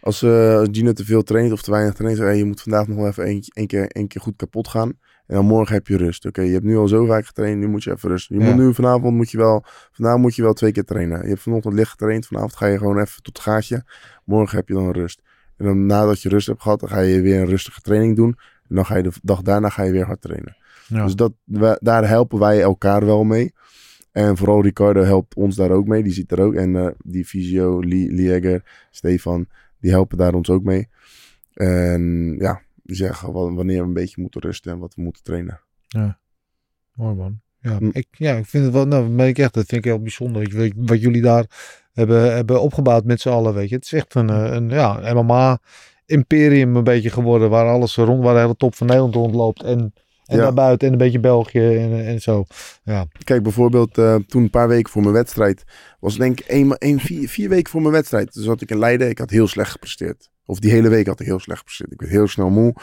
Als, eh, als Gino te veel traint of te weinig traint, zeg, hey, je moet vandaag nog wel even één, één, keer, keer goed kapot gaan. En dan morgen heb je rust. Oké, je hebt nu al zo vaak getraind, nu moet je even rusten. Je Ja. moet nu vanavond moet je wel, vandaag moet je wel twee keer trainen. Je hebt vanochtend licht getraind, vanavond ga je gewoon even tot het gaatje. Morgen heb je dan rust. En dan nadat je rust hebt gehad, dan ga je weer een rustige training doen. En dan ga je de dag daarna ga je weer hard trainen. Ja. Dus dat, we- daar helpen wij elkaar wel mee. En vooral Ricardo helpt ons daar ook mee. Die ziet er ook. En eh, die Visio, Lie- Lieger, Stefan, die helpen daar ons ook mee. En ja, die zeggen wa- wanneer we een beetje moeten rusten en wat we moeten trainen. Mooi man. Ja, Hm. ik, ja, ik vind het wel, nou, ben ik echt, dat vind ik heel bijzonder. je, weet wat jullie daar hebben, hebben opgebouwd met z'n allen, weet je. Het is echt een, eh, een ja, MMA-imperium een beetje geworden, waar alles rond, waar de hele top van Nederland rondloopt. En, en Ja. daarbuiten en een beetje België en, en zo. Kijk, bijvoorbeeld eh, toen een paar weken voor mijn wedstrijd. Was denk ik één, één, vier, vier weken voor mijn wedstrijd. Toen zat ik in Leiden. Ik had heel slecht gepresteerd. Of die hele week had ik heel slecht gepresteerd. Ik werd heel snel moe.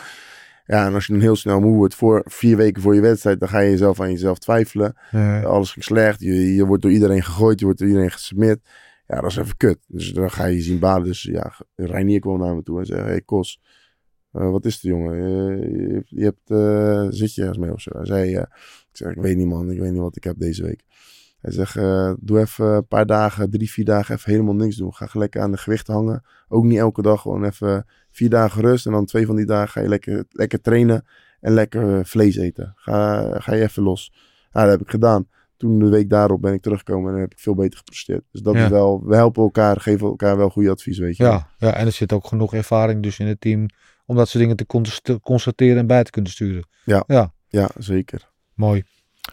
Ja, en als je dan heel snel moe wordt voor vier weken voor je wedstrijd, dan ga je jezelf aan jezelf twijfelen. Alles ging slecht. Je, je wordt door iedereen gegooid. Je wordt door iedereen gesmeerd. Ja, dat is even kut. Dus dan ga je zien balen. Dus ja, Reinier kwam naar me toe en zei: Hey Kos, eh, wat is het jongen? Je, je, hebt- je hebt, eh, zit je ergens mee of zo? Hij zei: eh, Ik zeg: Ik weet niet man. Ik weet niet wat ik heb deze week. Hij zegt: Doe even een paar dagen, drie, vier dagen even helemaal niks doen. Ga lekker aan de gewichten hangen. Ook niet elke dag. Gewoon even vier dagen rust. En dan twee van die dagen ga je lekker, lekker trainen. En lekker vlees eten. Ga, ga je even los. Nou, dat heb ik gedaan. Toen de week daarop ben ik teruggekomen en heb ik veel beter gepresteerd. Dus dat Ja. is wel, we helpen elkaar, geven elkaar wel goede advies, weet je. ja, ja, en er zit ook genoeg ervaring dus in het team om dat soort dingen te const- constateren en bij te kunnen sturen. Ja, zeker. Mooi.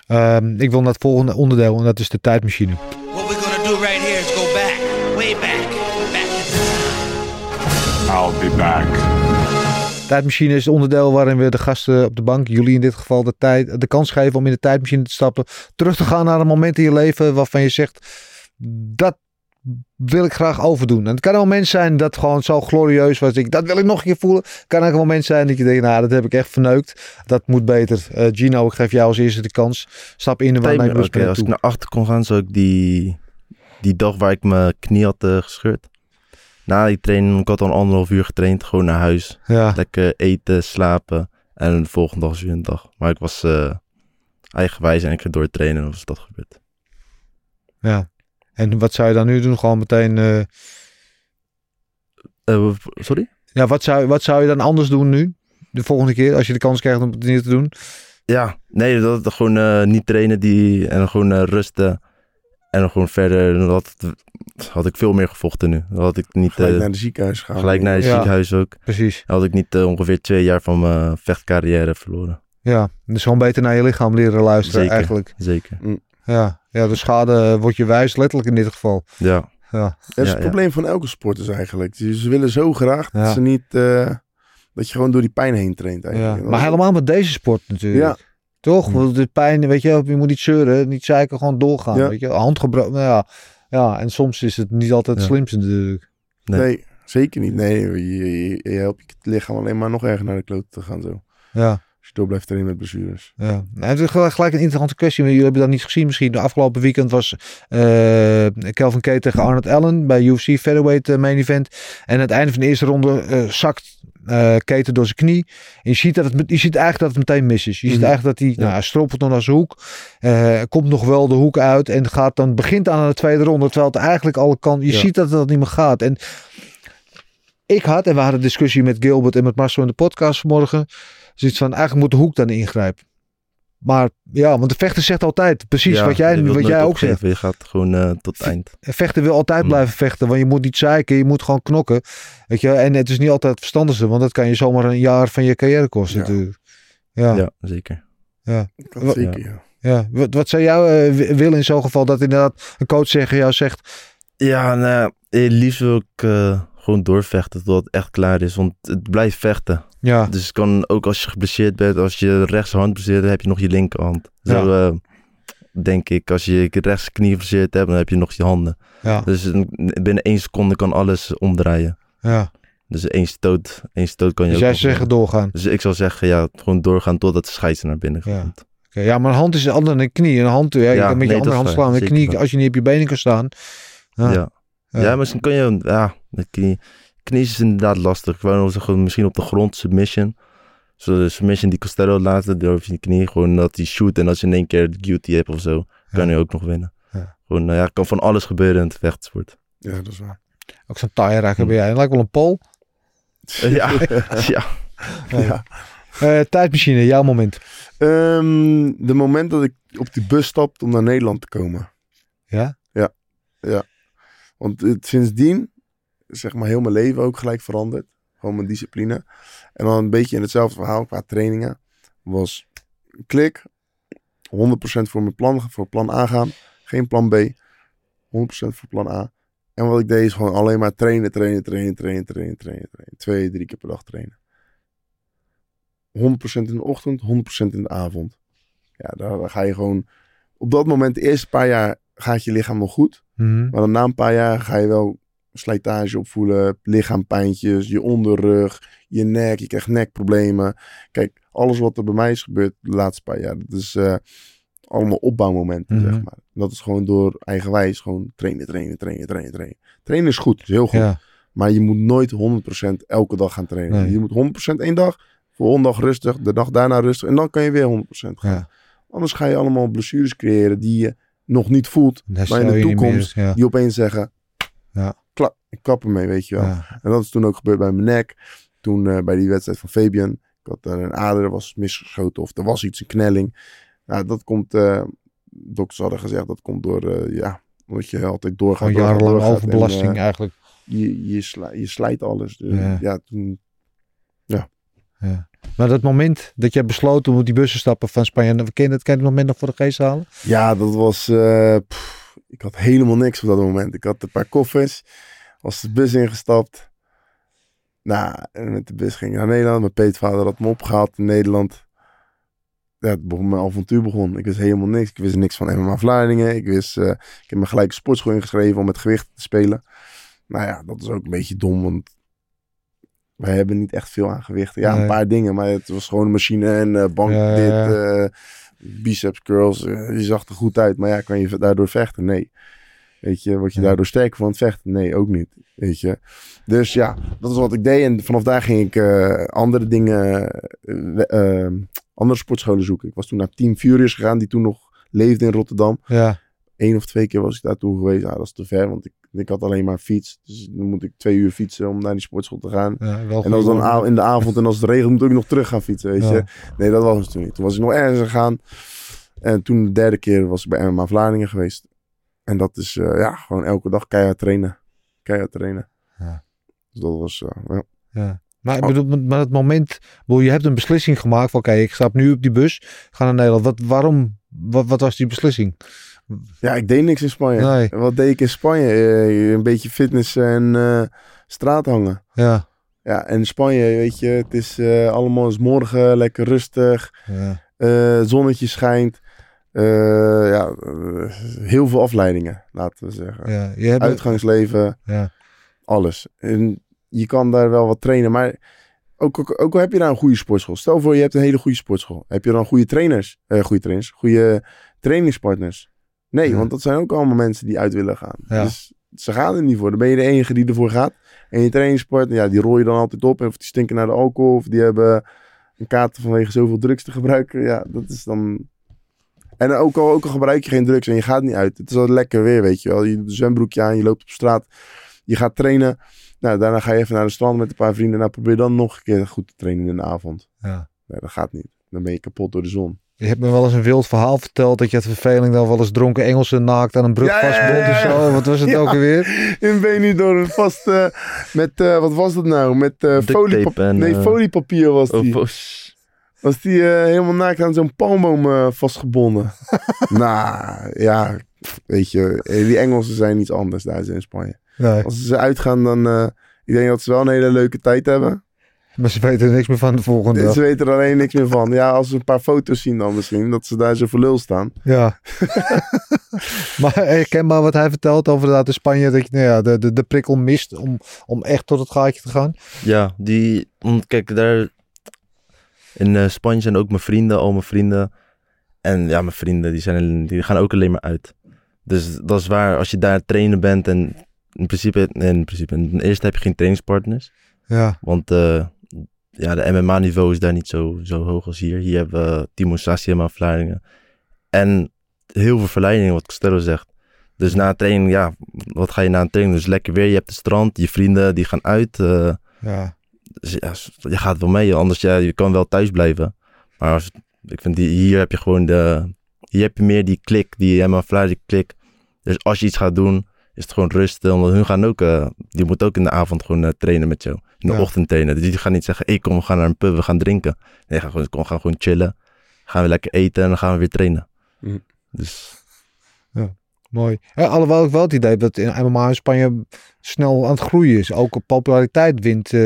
Ehm, ik wil naar het volgende onderdeel en dat is de tijdmachine. What we're gonna do right here is go back, way back, back in time. I'll be back. Tijdmachine is het onderdeel waarin we de gasten op de bank, jullie in dit geval, de, tijd, de kans geven om in de tijdmachine te stappen. Terug te gaan naar een moment in je leven waarvan je zegt, dat wil ik graag overdoen. En het kan een moment zijn dat gewoon zo glorieus was. Ik, dat wil ik nog een keer voelen. Het kan ook een moment zijn dat je denkt, nou dat heb ik echt verneukt. Dat moet beter. Eh, Gino, ik geef jou als eerste de kans. Stap in en waar Timer, mijn oké, als ik naar achter kon gaan, zou ik die, die dag waar ik mijn knie had eh, gescheurd. Na die training, ik had al anderhalf uur getraind, gewoon naar huis. Ja, Lekker eten, slapen. En de volgende dag is weer een dag. Maar ik was eh, eigenwijs en ik ging doortrainen en was dat gebeurd. ja. En wat zou je dan nu doen? Gewoon meteen... eh, Eh, sorry? ja, wat zou, wat zou je dan anders doen nu? De volgende keer, als je de kans krijgt om het niet te doen? Ja, nee, dat dat gewoon eh, niet trainen die, en gewoon eh, rusten. En dan gewoon verder. Dan had, ik veel meer gevochten nu. Had ik niet Gelijk naar de ziekenhuis gaan. gelijk naar het Ja. ziekenhuis ook. Precies. Dan had ik niet ongeveer twee jaar van mijn vechtcarrière verloren. Ja, dus gewoon beter naar je lichaam leren luisteren Zeker. eigenlijk. Zeker. Ja, ja de schade eh, wordt je wijs, letterlijk in dit geval. Ja, Ja, Dat is Ja, het ja. probleem van elke sporters eigenlijk. Ze willen zo graag dat Ja. ze niet... eh, dat je gewoon door die pijn heen traint ja. eigenlijk. Maar helemaal met deze sport natuurlijk. Ja. Toch? Hm. Want de pijn, weet je, je moet niet zeuren, niet zeiken, gewoon doorgaan. Ja. Weet je, hand gebroken. Nou ja. ja, en soms is het niet altijd het Ja. slimste natuurlijk. Nee. Nee. zeker niet. Nee, je, je, je helpt je lichaam alleen maar nog erger naar de klote te gaan zo. Ja. Blijft trainen met blessures. Ja, nou, het is gelijk, een interessante kwestie. maar Jullie hebben dat niet gezien misschien. De afgelopen weekend was eh Kelvin Kate tegen Arnold Allen bij UFC Featherweight eh, Main Event. En aan het einde van de eerste ronde eh, zakt eh Kate door zijn knie. En je ziet, dat het, je ziet eigenlijk dat het meteen mis is. Je ziet Mhm. eigenlijk dat hij, nou, hij strompelt nog naar zijn hoek. komt nog wel de hoek uit en gaat dan, begint aan de tweede ronde. Terwijl het eigenlijk alle kan. Je Ja. ziet dat dat niet meer gaat. En ik had, en we hadden een discussie met Gilbert en met Marcel in de podcast vanmorgen. Zoiets van, eigenlijk moet de hoek dan ingrijpen. Maar ja, want de vechter zegt altijd precies Ja, wat jij, wat jij ook opgeven. zegt. Je gaat gewoon eh, tot het eind. Vechter wil altijd Mm. blijven vechten, want je moet niet zeiken, je moet gewoon knokken. Weet je, en het is niet altijd het verstandigste, want dat kan je zomaar een jaar van je carrière kosten Ja. natuurlijk. Ja, ja. Ja, zeker. Dat Wat- zeker, ja. Wat, wat zou jou eh, wi- willen in zo'n geval dat inderdaad een coach tegen jou zegt, Ja, nou, ja, eh, liefst wil ik gewoon doorvechten totdat het echt klaar is. Want het blijft vechten. Ja, Dus het kan ook als je geblesseerd bent, als je rechterhand blesseert, dan heb je nog je linkerhand. Zo eh, denk ik. Als je je rechtsknie geblesseerd hebt, dan heb je nog je handen. ja, Dus binnen één seconde kan alles omdraaien. ja. Dus één stoot, één stoot kan je Dus jij zeggen doorgaan. Dus ik zou zeggen, ja, gewoon doorgaan totdat de scheids er naar binnen Ja. komt. Oké, ja, maar een hand is anders dan een knie. Een hand, ja, je Ja, kan met je nee, andere dat hand slaan. Een knie, als je niet op je benen kan staan. Ja. Ja. Ja. Ja. misschien kan je, ja, de knie, knie is inderdaad lastig. Ik wou nog zeggen, misschien op de grond submission. Zo de submission die Costello laatste, door over je knie. Gewoon dat hij shoot en als je in één keer de duty hebt of zo, kan Ja. je ook nog winnen. Ja. Gewoon, nou ja, kan van alles gebeuren in het vechtsport. Ja, dat is waar. Ook zo'n taaie raken Hm. ben jij. Lijkt wel een pol. Ja, ja. Ja. Eh, tijdmachine, jouw moment. Ehm, de moment dat ik op die bus stapte om naar Nederland te komen. Ja? Want het, sindsdien, zeg maar, heel mijn leven ook gelijk veranderd. Gewoon mijn discipline. En dan een beetje in hetzelfde verhaal qua trainingen. Was klik, 100% voor mijn plan, voor plan A gaan. Geen plan B, 100% voor plan A. En wat ik deed is gewoon alleen maar trainen, trainen, trainen, trainen, trainen, trainen, trainen. Twee, drie keer per dag trainen. 100% in de ochtend, 100% in de avond. Ja, daar, ga je gewoon... Op dat moment, de eerste paar jaar, gaat je lichaam nog goed. Mhm. Maar dan na een paar jaar ga je wel slijtage opvoelen, lichaampijntjes, je onderrug, je nek, je krijgt nekproblemen. Kijk, alles wat er bij mij is gebeurd de laatste paar jaar, dat is eh, allemaal opbouwmomenten, Mhm. zeg maar. Dat is gewoon door eigenwijs gewoon trainen, trainen, trainen, trainen, trainen. Trainen is goed, is heel goed. Ja, Maar je moet nooit 100% elke dag gaan trainen. Nee. Je moet 100% één dag, volgende dag rustig, de dag daarna rustig. En dan kan je weer 100% gaan. ja. Anders ga je allemaal blessures creëren die je nog niet voelt. Maar in de meer- toekomst, ja. die opeens zeggen, Ja. Klap, ik kap ermee, weet je wel. Ja. En dat is toen ook gebeurd bij mijn nek. Toen eh, bij die wedstrijd van Fabian. Ik had daar een ader was misgeschoten of er was iets, een knelling. Nou, dat komt, eh dokters hadden gezegd, dat komt door, eh, ja, omdat je altijd doorgaat. Gewoon jarenlang overbelasting En, eigenlijk. je, je, sla- je slijt alles. Dus, Ja. ja. toen, Ja. Maar dat moment dat jij besloot om op die bus te stappen van Spanje. Ken je dat, ken je dat moment nog voor de geest halen? ja, dat was, pff, ik had helemaal niks op dat moment. Ik had een paar koffers, was de bus ingestapt. Nou, en met de bus ging ik naar Nederland. Mijn peetvader had me opgehaald in Nederland. Ja, het begon, mijn avontuur begon. Ik wist helemaal niks. Ik wist niks van MMA Vlaardingen. Ik wist, eh, ik heb me gelijk sportschool ingeschreven om met gewicht te spelen. Nou ja, dat is ook een beetje dom, want wij hebben niet echt veel aan gewichten. Ja, Nee. een paar dingen, maar het was gewoon een machine en eh, bank Ja, dit, ja. Biceps curls. eh, je zag er goed uit, maar ja, kan je daardoor vechten? Nee. Weet je, word je daardoor sterker van het vechten? Nee, ook niet. Weet je. Dus ja, dat is wat ik deed. En vanaf daar ging ik eh, andere dingen, eh, andere sportscholen zoeken. Ik was toen naar Team Furious gegaan, die toen nog leefde in Rotterdam. Ja. Eén of twee keer was ik daartoe geweest. Ah, dat is te ver, want ik, ik had alleen maar fiets. Dus dan moet ik twee uur fietsen om naar die sportschool te gaan. ja wel En was dan in de avond en als het regent moet ik nog terug gaan fietsen, weet Ja. je. Nee, dat was het toen niet. Toen was ik nog ergens gegaan. En toen de derde keer was ik bij MMA Vlaardingen geweest. En dat is eh, ja, gewoon elke dag keihard trainen. Keihard trainen. Ja. Dus dat was, eh, ja. Ja. Maar ik bedoel, maar het moment, bedoel, je hebt een beslissing gemaakt van oké, ik stap nu op die bus, ga naar Nederland. Wat, waarom, wat, wat was die beslissing? Ja, ik deed niks in Spanje. Nee. Wat deed ik in Spanje? Eh, een beetje fitness en eh, straat hangen. Ja, Ja, en Spanje, weet je, het is eh, allemaal morgen lekker rustig. ja, zonnetje schijnt. Ja, heel veel afleidingen, laten we zeggen. ja. Je hebt, Uitgangsleven, ja, alles. En je kan daar wel wat trainen, maar ook, ook, ook al heb je daar een goede sportschool. Stel voor je hebt een hele goede sportschool. Heb je dan goede trainers? eh goede trainers, goede trainingspartners? Nee, want dat zijn ook allemaal mensen die uit willen gaan. Ja. Dus ze gaan er niet voor. Dan ben je de enige die ervoor gaat. En je trainingspartner, ja, die rol je dan altijd op. Of die stinken naar de alcohol. Of die hebben een kater vanwege zoveel drugs te gebruiken. Ja, dat is dan... En ook al, ook al gebruik je geen drugs en je gaat niet uit. Het is wel lekker weer, weet je wel. Je doet een zwembroekje aan, je loopt op straat. Je gaat trainen. Nou, daarna ga je even naar de strand met een paar vrienden. Nou, probeer dan nog een keer goed te trainen in de avond. ja. Nee, dat gaat niet. Dan ben je kapot door de zon. Je hebt me wel eens een wild verhaal verteld dat je het verveling dan wel eens dronken Engelsen naakt aan een brug Ja, ja, vastbond ja, of zo. Wat was het Ja. ook alweer? In Benidorm vast eh, met, eh, wat was dat nou? Met eh Duct foliepap- tape en, Nee, foliepapier was Oh, die. pos. Was die helemaal naakt aan zo'n palmboom vastgebonden. nou, ja, weet je, die Engelsen zijn iets anders daar in Spanje. Nee. Als ze uitgaan, dan eh, Ik denk dat ze wel een hele leuke tijd hebben. Maar ze weten er niks meer van de volgende dag. Ze weten er alleen niks meer van. Ja, als ze een paar foto's zien dan misschien. Dat ze daar zo voor lul staan. Ja. maar herkenbaar wat hij vertelt over dat in Spanje. Dat je nou ja, de, de, de prikkel mist om, om echt tot het gaatje te gaan. Ja, die, want kijk, daar in eh, Spanje zijn ook mijn vrienden, al mijn vrienden. En ja, mijn vrienden, die, zijn, die gaan ook alleen maar uit. Dus dat is waar, als je daar trainen bent en in principe, in principe, in eerste heb je geen trainingspartners. Ja. Want eh, ja, de MMA-niveau is daar niet zo, zo hoog als hier. Hier hebben we Timo Sassiema Vlaardingen. En heel veel verleidingen, wat Costello zegt. Dus na een training, ja, wat ga je na een training? Dus lekker weer, je hebt de strand, je vrienden die gaan uit. eh, Ja. dus ja, je gaat wel mee, anders ja, je kan wel thuis blijven. Maar als, ik vind die, hier heb je gewoon de, hier heb je meer die klik, die Emma Vlaarding klik. Dus als je iets gaat doen, is het gewoon rusten. Omdat hun gaan ook, eh, die moeten ook in de avond gewoon eh, trainen met jou. In de Ja. ochtend trainen. Dus die gaan niet zeggen, ik kom, we gaan naar een pub, we gaan drinken. Nee, gaan gewoon, gaan gewoon chillen. Gaan we lekker eten en dan gaan we weer trainen. Mhm. Dus Mooi. Ja, alhoewel ik wel het idee dat in MMA in Spanje snel aan het groeien is. Ook op populariteit wint eh,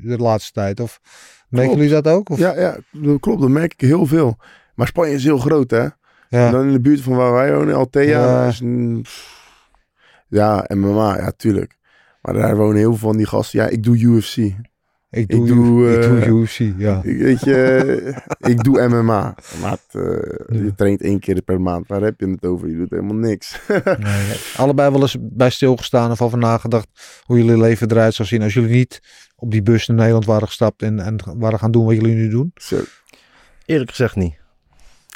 de laatste tijd. Of merken jullie dat ook? Of? Ja, ja, dat klopt. Dat merk ik heel veel. Maar Spanje is heel groot, hè? En ja. dan in de buurt van waar wij wonen, Altea. Ja. is pff, ja, MMA, ja, tuurlijk. Maar daar wonen heel veel van die gasten. Ja, ik doe UFC. Ik doe, ik doe, ik doe eh, UFC, ja. Ik, weet je, ik doe MMA. Maar het, eh, je traint één keer per maand. Waar heb je het over? Je doet helemaal niks. Nee, allebei wel eens bij stilgestaan of over nagedacht hoe jullie leven eruit zou zien als jullie niet op die bus naar Nederland waren gestapt en, en waren gaan doen wat jullie nu doen. Zo. eerlijk gezegd niet.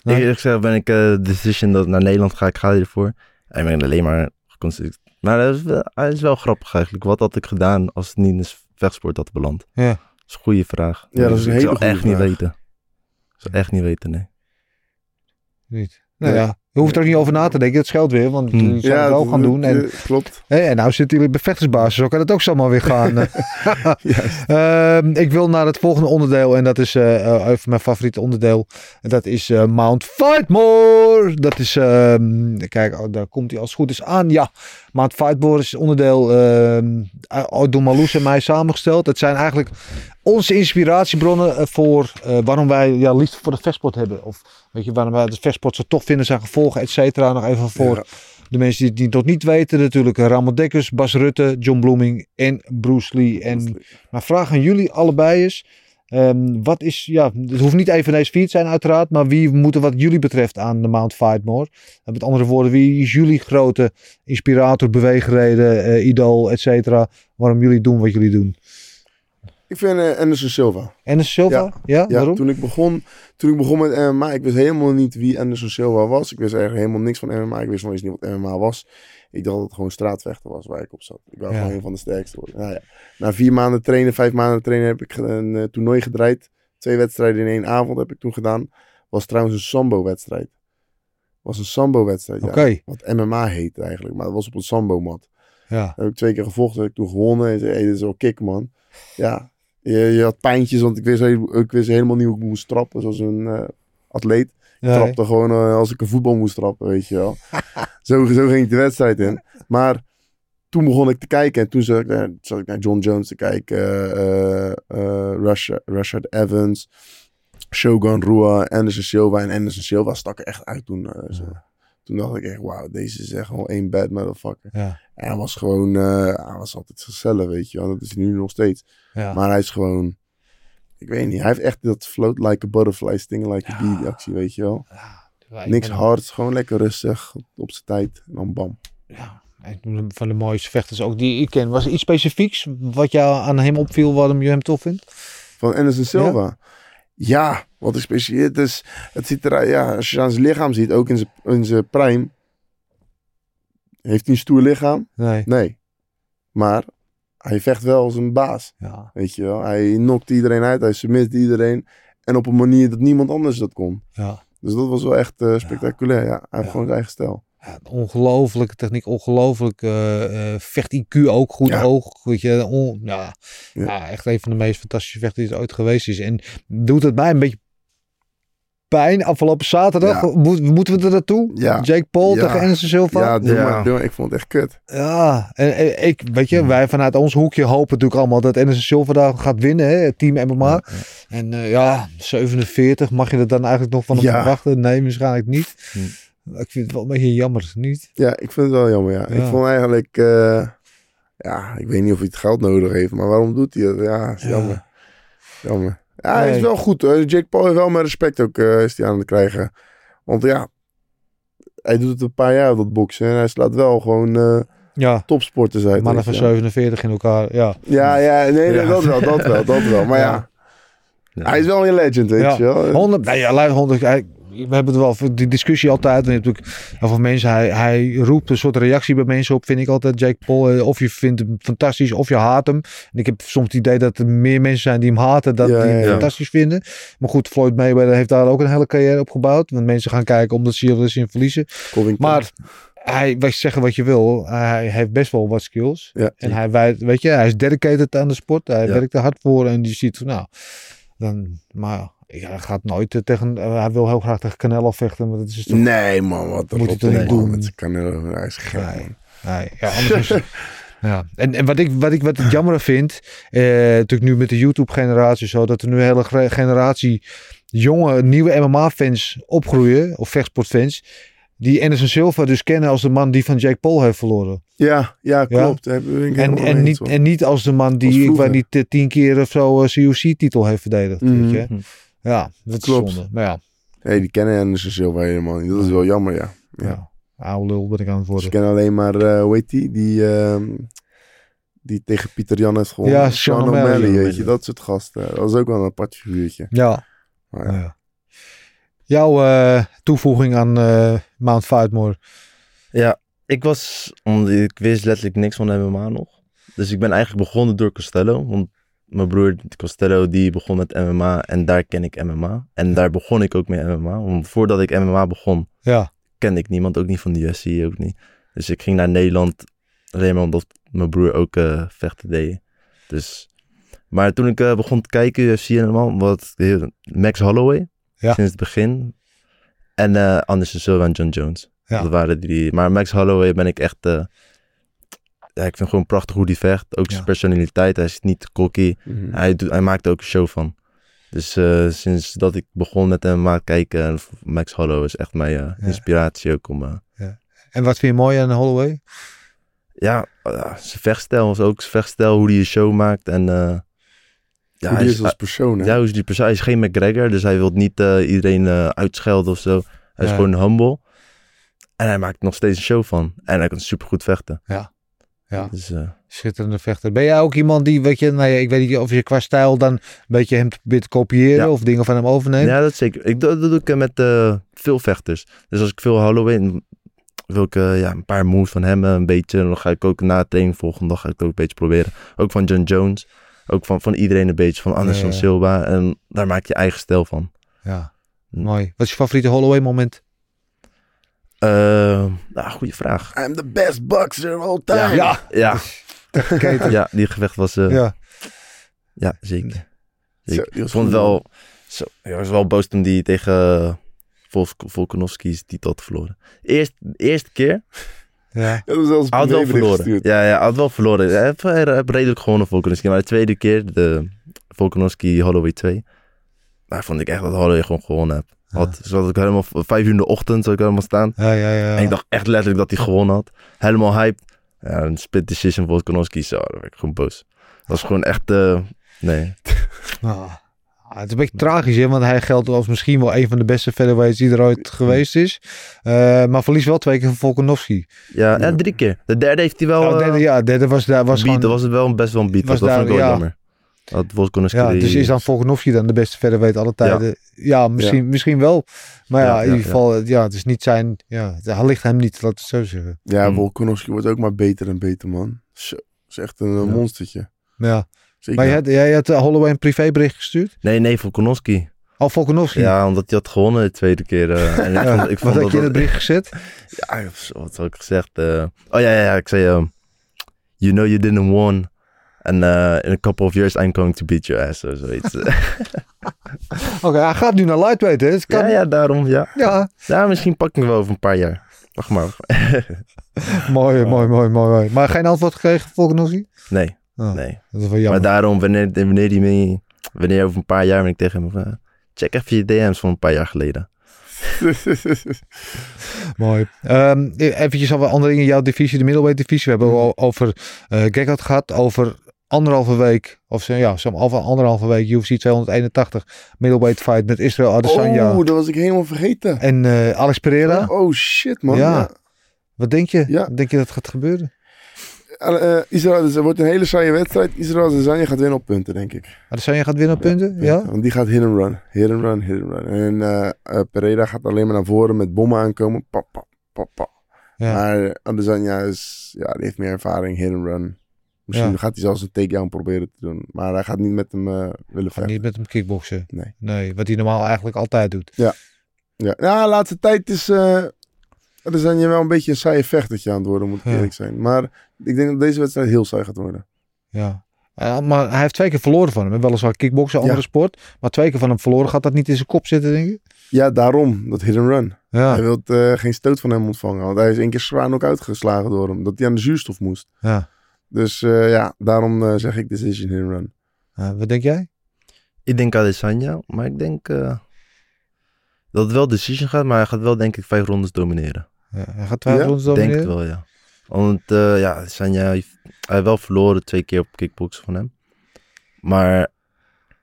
Nee? Eerlijk gezegd ben ik eh, de decision dat ik naar Nederland ga, ik ga hiervoor. En ik ben alleen maar geconstateerd. Maar dat is, wel, het is wel grappig eigenlijk. Wat had ik gedaan als het niet in de vechtsport had beland? Ja. Dat is een goede vraag. Ja, dat is een ik hele zou goede echt niet weten. Ik zou echt niet weten, nee. Niet. Nou ja, je hoeft er ook niet over na te denken. Het scheelt weer, want Hmm. jullie zouden het wel dat- gaan doen. dat- En, eh, klopt. Hé, en nou zitten jullie bij vechtersbasis, zo kan het ook zomaar weer gaan. Juist. Ehm, ik wil naar het volgende onderdeel en dat is eh, eh, even mijn favoriete onderdeel. En dat is eh, Mount Fightmore. Dat is, ehm, kijk, oh, daar komt hij als het goed is aan. Ja, Mount Fightmore is onderdeel ehm, uh, door Marloes en mij samengesteld. Het zijn eigenlijk onze inspiratiebronnen eh, voor eh, waarom wij ja, liefde voor de vechtsport hebben. Of weet je, waarom wij de vechtsport zo tof vinden, zijn et cetera. Nog even voor Ja. de mensen die het nog niet weten. Natuurlijk eh, Ramon Dekkers, Bas Rutte, John Bloeming en Bruce Lee. En mijn vraag aan jullie allebei is: ehm, wat is, ja, het hoeft niet even deze vier te zijn, uiteraard, maar wie moet er wat jullie betreft aan de Mount Fightmore? Met andere woorden, wie is jullie grote inspirator, beweegreden, eh, idool, et cetera, waarom jullie doen wat jullie doen? Ik vind eh, Anderson Silva. De Silva? Ja, Ja, waarom? toen ik, begon, toen ik begon met MMA, ik wist helemaal niet wie Anderson Silva was. Ik wist eigenlijk helemaal niks van MMA. Ik wist nog eens niet wat MMA was. Ik dacht dat het gewoon straatvechten was waar ik op zat. Ik wou Ja. gewoon een van de sterkste worden. Nou ja. Na vier maanden trainen, vijf maanden trainen, heb ik een eh, toernooi gedraaid. Twee wedstrijden in één avond heb ik toen gedaan. Was trouwens een sambo-wedstrijd. Was een sambo-wedstrijd, ja. Wat MMA heet eigenlijk, maar dat was op een sambo-mat. ja. Heb ik twee keer gevochten, heb ik toen gewonnen. En zei, hey, dit is wel kick, man. Ja, je, je had pijntjes, want ik wist, ik wist helemaal niet hoe ik moest trappen, zoals een eh, atleet. Ik trapte gewoon eh, als ik een voetbal moest trappen, weet je wel. zo, zo ging ik de wedstrijd in. Maar toen begon ik te kijken en toen zat ik, naar, zat ik naar John Jones te kijken. Russia, Rashad Evans, Shogun Rua, Anderson Silva. En Anderson Silva stak er echt uit toen. Toen dacht ik echt, wauw, deze is echt gewoon één bad motherfucker. ja, En hij was gewoon, eh, hij was altijd zichzelf, weet je wel. Dat is hij nu nog steeds. ja. Maar hij is gewoon, ik weet niet, hij heeft echt dat float like a butterfly, sting like a bee die actie, weet je wel. Ja, ik Niks ben- hard, gewoon lekker rustig, op, op zijn tijd. En dan bam. Ja, van de mooiste vechters ook die ik ken. Was er iets specifieks wat jou aan hem opviel waarom je hem tof vindt? Van Anderson Silva. Ja, wat is speciaal. Het, is, het ziet eruit, ja, als je aan zijn lichaam ziet, ook in zijn, in zijn prime. Heeft hij een stoer lichaam? Nee. Nee. Maar hij vecht wel als een baas. Ja. Weet je wel, hij nokt iedereen uit, hij submit iedereen. En op een manier dat niemand anders dat kon. Ja. Dus dat was wel echt eh, spectaculair. Ja. Hij heeft gewoon zijn eigen stijl. Ja, ongelofelijke techniek, ongelooflijk eh, eh, vecht IQ ook, goed Ja. oog. Weet je, on- ja, Ja. ja. echt een van de meest fantastische vechters die er ooit geweest is. En doet het mij een beetje pijn. Afgelopen zaterdag. Moet- moeten we er naartoe? Ja. Jake Paul Ja. tegen Anderson Silva? Ja, doe Ja. Maar, doe maar. ik vond het echt kut. Ja, en, en ik, weet je, wij vanuit ons hoekje hopen natuurlijk allemaal dat Anderson Silva daar gaat winnen, hè, het team MMA. En eh, ja, 47, mag je er dan eigenlijk nog van hem Ja. verwachten? Nee, waarschijnlijk niet. Ik vind het wel een beetje jammer, niet? Ja, ik vind het wel jammer, ja. Ja. Ik vond eigenlijk... eh, ja, ik weet niet of hij het geld nodig heeft, maar waarom doet hij dat? Ja, is Ja. jammer. Jammer. Ja, hij Nee. is wel goed. hoor. Jake Paul heeft wel mijn respect ook eh, is hij aan het krijgen. Want ja, hij doet het een paar jaar dat boksen. En hij slaat wel gewoon eh Ja, topsporters uit. mannen van je. 47 in elkaar, ja. Ja, ja, nee, nee, Ja. dat wel, dat wel, dat wel. Maar ja, Ja. hij is wel een legend, weet Ja. je wel. 100, nee, ja, luister, 100, hij- we hebben het wel, die discussie altijd. En natuurlijk mensen, hij, hij roept een soort reactie bij mensen op, vind ik altijd, Jake Paul. Eh, Of je vindt hem fantastisch, of je haat hem. En ik heb soms het idee dat er meer mensen zijn die hem haten dan Ja, die hem ja, fantastisch vinden. Maar goed, Floyd Mayweather heeft daar ook een hele carrière op gebouwd. Want mensen gaan kijken omdat ze hier zien verliezen. Covington. Maar hij, wij zeggen wat je wil, hij heeft best wel wat skills. Ja. En hij, wij- weet je, hij is dedicated aan de sport. Hij werkt er hard voor en je ziet van nou, dan, maar ja, hij gaat nooit eh, tegen, eh, hij wil heel graag tegen Canelo vechten, maar dat is toch, Nee, man, wat Moet hij toch niet doen? met Canelo. Hij is gek, Nee. ja, anders is, ja. En, en wat ik, wat ik wat ik jammer vind, eh, natuurlijk nu met de YouTube generatie zo, dat er nu een hele generatie jonge, nieuwe MMA-fans opgroeien, of vechtsportfans, die Anderson Silva dus kennen als de man die van Jake Paul heeft verloren. Ja, ja, klopt. En, en, niet, en niet als de man die, ik weet niet, eh, tien keer of zo een COC-titel heeft verdedigd. Mhm. Weet je? Ja, dat Klopt. is zonde. Maar ja, Nee, die kennen Anderson Silva helemaal niet. Dat is wel jammer, ja. ja. Ja. oude lul ben ik aan het Ze worden. kennen alleen maar, eh hoe heet die? Die, ehm, die tegen Pieter Jan heeft gewonnen. Ja, Sean O'Malley. weet je. Dat soort gasten. Dat was ook wel een apart figuurtje. Ja. Maar ja. ja. Jouw eh, toevoeging aan eh, Mount Fightmore. Ja, ik was, omdat ik wist letterlijk niks van MMA nog. Dus ik ben eigenlijk begonnen door Costello. Want mijn broer Costello die begon met MMA en daar ken ik MMA. En daar begon ik ook mee MMA. Want voordat ik MMA begon, Ja, kende ik niemand, ook niet van de UFC, ook niet. Dus ik ging naar Nederland alleen maar omdat mijn broer ook eh, vechten deed. Dus, maar toen ik eh, begon te kijken, UFC en allemaal, wat Max Holloway, Ja. sinds het begin. En eh Anderson Silva en John Jones. Ja. Dat waren die drie. Maar Max Holloway ben ik echt, ja, ik vind gewoon prachtig hoe die vecht. Ook zijn Ja. personaliteit, hij is niet cocky. Mhm. Hij, doet, hij maakt er ook een show van. Dus eh, sinds dat ik begon met hem te kijken, en Max Holloway is echt mijn eh, Ja. inspiratie ook om... eh, en wat vind je mooi aan Holloway? ja, eh, zijn vechtstijl is ook zijn vechtstijl, hoe hij een show maakt. En eh, ja, Hoe hij is, is als persoon, hè? ja, hoe is die persoon? Hij is geen McGregor, dus hij wil niet eh, iedereen eh, uitschelden of zo. Hij is Ja. gewoon humble. En hij maakt nog steeds een show van. En hij kan supergoed vechten. Ja. Ja. Dus, eh, Schitterende vechter. Ben jij ook iemand die, weet je, nou ja, ik weet niet of je qua stijl dan een beetje hem probeert te kopiëren Ja. of dingen van hem overneemt? ja, dat zeker. Ik, dat, dat doe ik eh, met eh, veel vechters. Dus als ik veel Halloween wil ik ja, een paar moves van hem een beetje. En dan ga ik ook na de training volgende dag ga ik het ook een beetje proberen. Ook van John Jones. Ook van, van iedereen een beetje. Van Anderson Ja, ja. Silva. En daar maak je eigen stijl van. Ja, Hm. mooi. Wat is je favoriete Holloway moment? Eh, nou, goede vraag. I'm the best boxer of all time. Ja. Ja, ja die gevecht was... eh, ja. ja. zeker. Ik vond het wel... Zo, ja, ik was wel boos toen die tegen Volk, Volkanovski's titel had verloren. Eerst, de eerste keer... ja. Dat was zelfs Hij had wel verloren. gestuurd. Ja, ja, hij had wel verloren. Hij heeft, hij heeft redelijk gewonnen, Volkanovski. Maar de tweede keer, de Volkanovski Holloway 2. Daar vond ik echt dat Holloway gewoon gewonnen heb. Had, Zodat ik helemaal vijf uur in de ochtend zou ik helemaal staan. Ja, ja, ja. En ik dacht echt letterlijk dat hij gewonnen had. Helemaal hyped. Ja, een split decision Volkanovski. Zo, daar werd ik gewoon boos. Dat was gewoon echt... eh, nee. Ah. Ah, het is een beetje tragisch, hè? want hij geldt als misschien wel een van de beste featherweights die er ooit geweest is. Eh, maar verlies wel twee keer van Volkanovski. Ja, ja, drie keer. De derde heeft hij wel... Eh, derde, ja, derde was daar was beat. gewoon. Dat was het wel best wel een beat. was dat daar- vond ik wel ja. jammer. Dat Volkanovski... ja, dus is dan Volkanovski dan de beste featherweight alle tijden? Ja, misschien, misschien wel. Maar ja, Ja, in ja, ieder geval, ja. het is niet zijn. Ja, hij ligt hem niet, laat het zo zeggen. Ja, Hmm. Volkanovski wordt ook maar beter en beter, man. Zo, is echt een eh, Ja. monstertje. Ja. Zeker. Maar jij, had- jij had eh, Holloway een privébericht gestuurd? Nee, nee, Volkanovski. Oh, Volkanovski. Ja, omdat hij had gewonnen de tweede keer. eh, en ik vond, ik Wat vond had dat je in het bericht gezet? Ja, wat had ik gezegd? eh, oh ja, ja, ja, ik zei... ehm, you know you didn't won En eh, in a couple of years I'm going to beat your ass, of zoiets. Oké, hij gaat nu naar lightweight, hè? Het kan... ja, ja, daarom, ja. ja. Ja, misschien pak ik hem wel over een paar jaar. Wacht maar. Mooi, mooi, mooi, mooi. Maar geen antwoord gekregen volgens nog nee, Oh, nee. Dat is wel jammer. Maar daarom, wanneer, wanneer die mee, wanneer over een paar jaar ben ik tegen hem van, eh, check even je DM's van een paar jaar geleden. Mooi. Ehm eventjes over andere dingen. Jouw divisie, de middleweight divisie. We hebben al over eh Gekhat gehad. Over anderhalve week. Of zo, ja, zo'n anderhalve week. UFC 281. Middleweight fight met Israel Adesanya. Oh, dat was ik helemaal vergeten. En eh, Alex Pereira. Oh shit, man. Ja. Ja. Wat denk je? Ja. Denk je dat gaat gebeuren? Eh, Israël, dus het wordt een hele saaie wedstrijd. Israël Adesanya gaat winnen op punten, denk ik. Adesanya gaat winnen op punten? Ja? Want die gaat hit and run. Hit and run, hit and run. En eh, Pereira gaat alleen maar naar voren met bommen aankomen. Pap, pap, pap, pap. Ja. Maar Adesanya is, ja, die heeft meer ervaring, hit and run. Misschien Ja. gaat hij zelfs een takedown proberen te doen. Maar hij gaat niet met hem eh, willen vechten. niet met hem kickboksen. Nee. Nee, wat hij normaal eigenlijk altijd doet. Ja, ja de laatste tijd is eh Adesanya wel een beetje een saaie vechtertje aan het worden, moet ik Ja. eerlijk zijn. Maar ik denk dat deze wedstrijd heel saai gaat worden. Ja. Ja, maar hij heeft twee keer verloren van hem. Weliswaar kickboksen, andere Ja. sport. Maar twee keer van hem verloren. Gaat dat niet in zijn kop zitten, denk je? Ja, daarom, dat hit and run. Ja. Hij wil geen stoot van hem ontvangen. Want hij is één keer zwaar ook uitgeslagen door hem. Dat hij aan de zuurstof moest. ja. Dus eh, ja, daarom eh, zeg ik decision and run. Ja, wat denk jij? Ik denk Adesanya, maar ik denk eh, dat het wel decision gaat, maar hij gaat wel denk ik vijf rondes domineren. Ja, hij gaat Ja, ons Ik denk het domineren? wel, ja. Want eh, ja, Adesanya heeft, hij heeft wel verloren twee keer op kickboksen van hem. Maar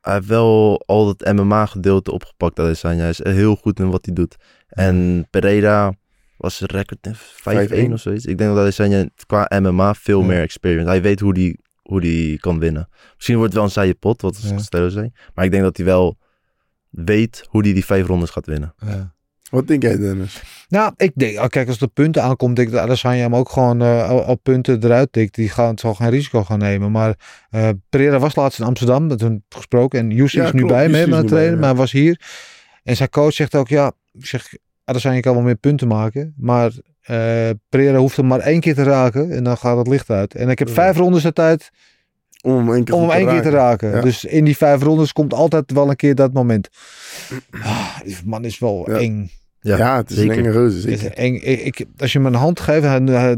hij heeft wel al dat MMA gedeelte opgepakt, Adesanya. Hij is heel goed in wat hij doet. En Pereira was record in 5-1 5-1. of zoiets. Ik denk dat Adesanya qua MMA veel Ja. meer experience. Hij weet hoe die, hoe die kan winnen. Misschien wordt het wel een saaie pot, wat Ja. Costello zei. Maar ik denk dat hij wel weet hoe hij die vijf rondes gaat winnen. Ja. Wat denk jij, Dennis? Nou, ik denk, oh, kijk, als de punten aankomt, denk ik dat Adesanya hem ook gewoon eh, al, al punten eruit tikt. Die gaan, zal geen risico gaan nemen. Maar eh Pereira was laatst in Amsterdam, met hem gesproken. En Jussi Ja, is nu klopt, bij is aan nu het bij trainen, maar was hier. En zijn coach zegt ook, ja, ik zeg, Adesanya kan wel meer punten maken. Maar eh Pereira hoeft hem maar één keer te raken en dan gaat het licht uit. En ik heb Ja. vijf rondes de tijd Om hem één keer, om hem één keer te raken. Ja. Dus in die vijf rondes komt altijd wel een keer dat moment. Ah, die man is wel Ja. eng. Ja, het is zeker. een enge reuze, is eng. Ik, ik- als je me een hand geeft, hij, dan, hè,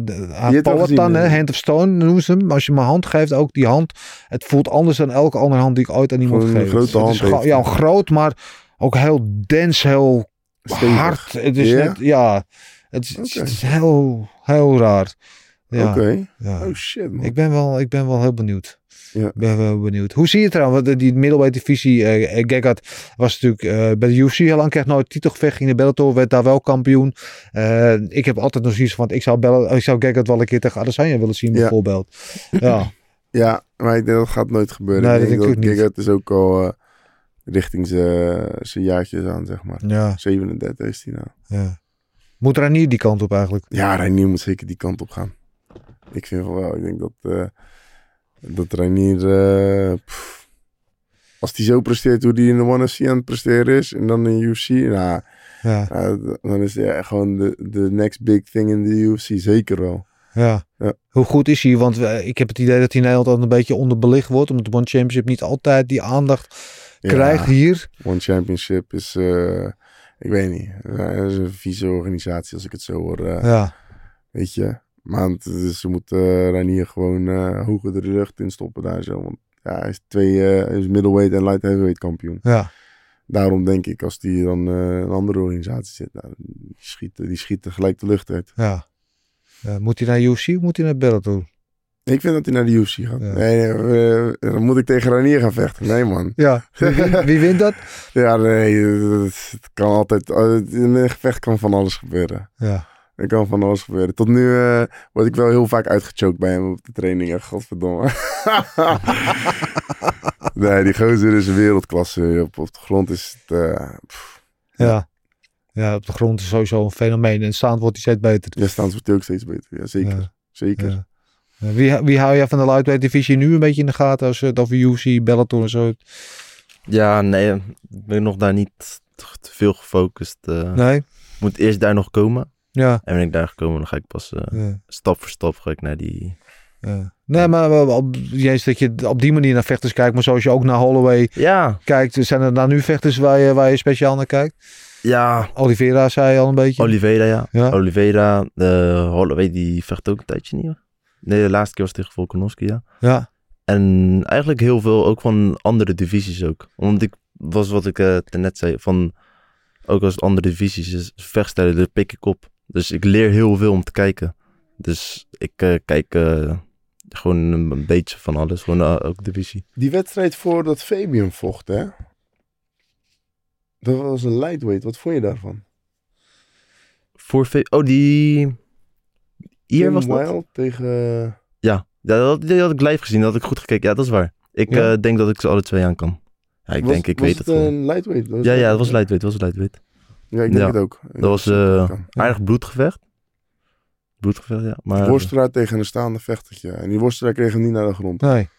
eh. hand of stone noemen ze hem. Maar als je me een hand geeft, ook die hand, het voelt anders dan elke andere hand die ik ooit aan iemand Gewoon een grote Het is hand heeft Ja, groot, maar ook heel dens, heel Stevig. hard. Het is Ja? net, ja, het is, het is heel, heel raar. Ja, Oké. ja. Oh shit, man. Ik ben wel, ik ben wel heel benieuwd. Ja. Ik ben wel benieuwd. Hoe zie je het trouwens? Want Die middleweight divisie, eh eh, Gegard was natuurlijk eh, bij de UFC heel lang, kreeg nooit titelgevecht in de Bellator, werd daar wel kampioen. Eh, ik heb altijd nog zoiets van, ik zou, ik zou Gegard wel een keer tegen Adesanya willen zien Ja. bijvoorbeeld. Ja, Ja, maar ik denk dat gaat nooit gebeuren. Nee, ik dat denk dat. Giggert is ook al eh, richting zijn jaartjes aan, zeg maar. ja, 37 is hij nou. ja. Moet Ranier die kant op eigenlijk? Ja, Reinier moet zeker die kant op gaan. Ik vind van wel. Ik denk dat, eh dat Reinier... eh, pff, als hij zo presteert hoe hij in de One FC aan het presteren is... en dan in de UFC... Nou, Ja, nou, dan is hij gewoon de, de next big thing in de UFC. Zeker wel. ja. Ja. Hoe goed is hij? Want eh, ik heb het idee dat hij in Nederland altijd een beetje onderbelicht wordt, omdat de One Championship niet altijd die aandacht krijgt hier. One Championship is... eh, ik weet niet. Het is een vieze organisatie als ik het zo hoor. eh, Ja, Weet je. Maar het ze moeten uh, Reinier gewoon eh hoger de lucht in stoppen daar zo. Want ja, hij is twee, eh, hij is middleweight en light heavyweight kampioen. ja. Daarom denk ik, als die dan eh, een andere organisatie zit, nou, die, schieten, die schieten gelijk de lucht uit. ja. Ja, moet hij naar UFC of moet hij naar Bellator? Ik vind dat hij naar de UFC gaat. Ja. Nee, nee eh, dan moet ik tegen Reinier gaan vechten. Nee, man. Ja, wie, wint- dat? Ja, nee, het, kan altijd. eh, In een gevecht kan van alles gebeuren. Ja, Er kan van alles gebeuren. Tot nu eh, word ik wel heel vaak uitgechoked bij hem op de trainingen. Godverdomme. nee, die gozer is een wereldklasse. Op, op de grond is het... eh, ja. Ja, op de grond is sowieso een fenomeen. En staand wordt hij steeds beter. ja, staan wordt hij ook steeds beter. Ja, zeker. Ja, zeker. ja. Wie, wie hou jij van de lightweight divisie nu een beetje in de gaten als het over UFC, Bellator en zo? Ja, nee, ik ben nog daar niet te veel gefocust. eh. Nee? Moet eerst daar nog komen. Ja. En wanneer ik daar gekomen, dan ga ik pas eh, ja. stap voor stap ga ik naar die Ja. Nee, maar eh, op, juist dat je op die manier naar vechters kijkt, maar zoals je ook naar Holloway Ja, kijkt, zijn er nou nu vechters waar je, waar je speciaal naar kijkt? ja. Oliveira zei je al een beetje. Oliveira, ja. Ja. Oliveira, de Holloway, die vecht ook een tijdje niet. hoor. Nee, de laatste keer was tegen Volkanovski, ja. ja. En eigenlijk heel veel ook van andere divisies ook. Want ik was wat ik eh net zei, van ook als andere divisies is vechtstijlen, daar pik ik op. Dus ik leer heel veel om te kijken. Dus ik eh, kijk eh, gewoon een beetje van alles, gewoon eh, ook divisie. Die wedstrijd voordat Fabian vocht, hè? Dat was een lightweight. Wat vond je daarvan? Voor ve- oh, die... Hier Tim was dat? Wild tegen... Ja, ja dat, die had ik live gezien, dat had ik goed gekeken. Ja, dat is waar. Ik Ja? eh, denk dat ik ze alle twee aan kan. Ja, ik was, denk, ik was weet het, gewoon. een lightweight? Was Ja, ja, dat was hè? lightweight, dat was lightweight. Ja, ik denk Ja. het ook. Ik Dat was eh het aardig bloedgevecht. Bloedgevecht, ja. Maar, Worstelaar tegen een staande vechtertje. En die worstelaar kreeg hem niet naar de grond. Nee.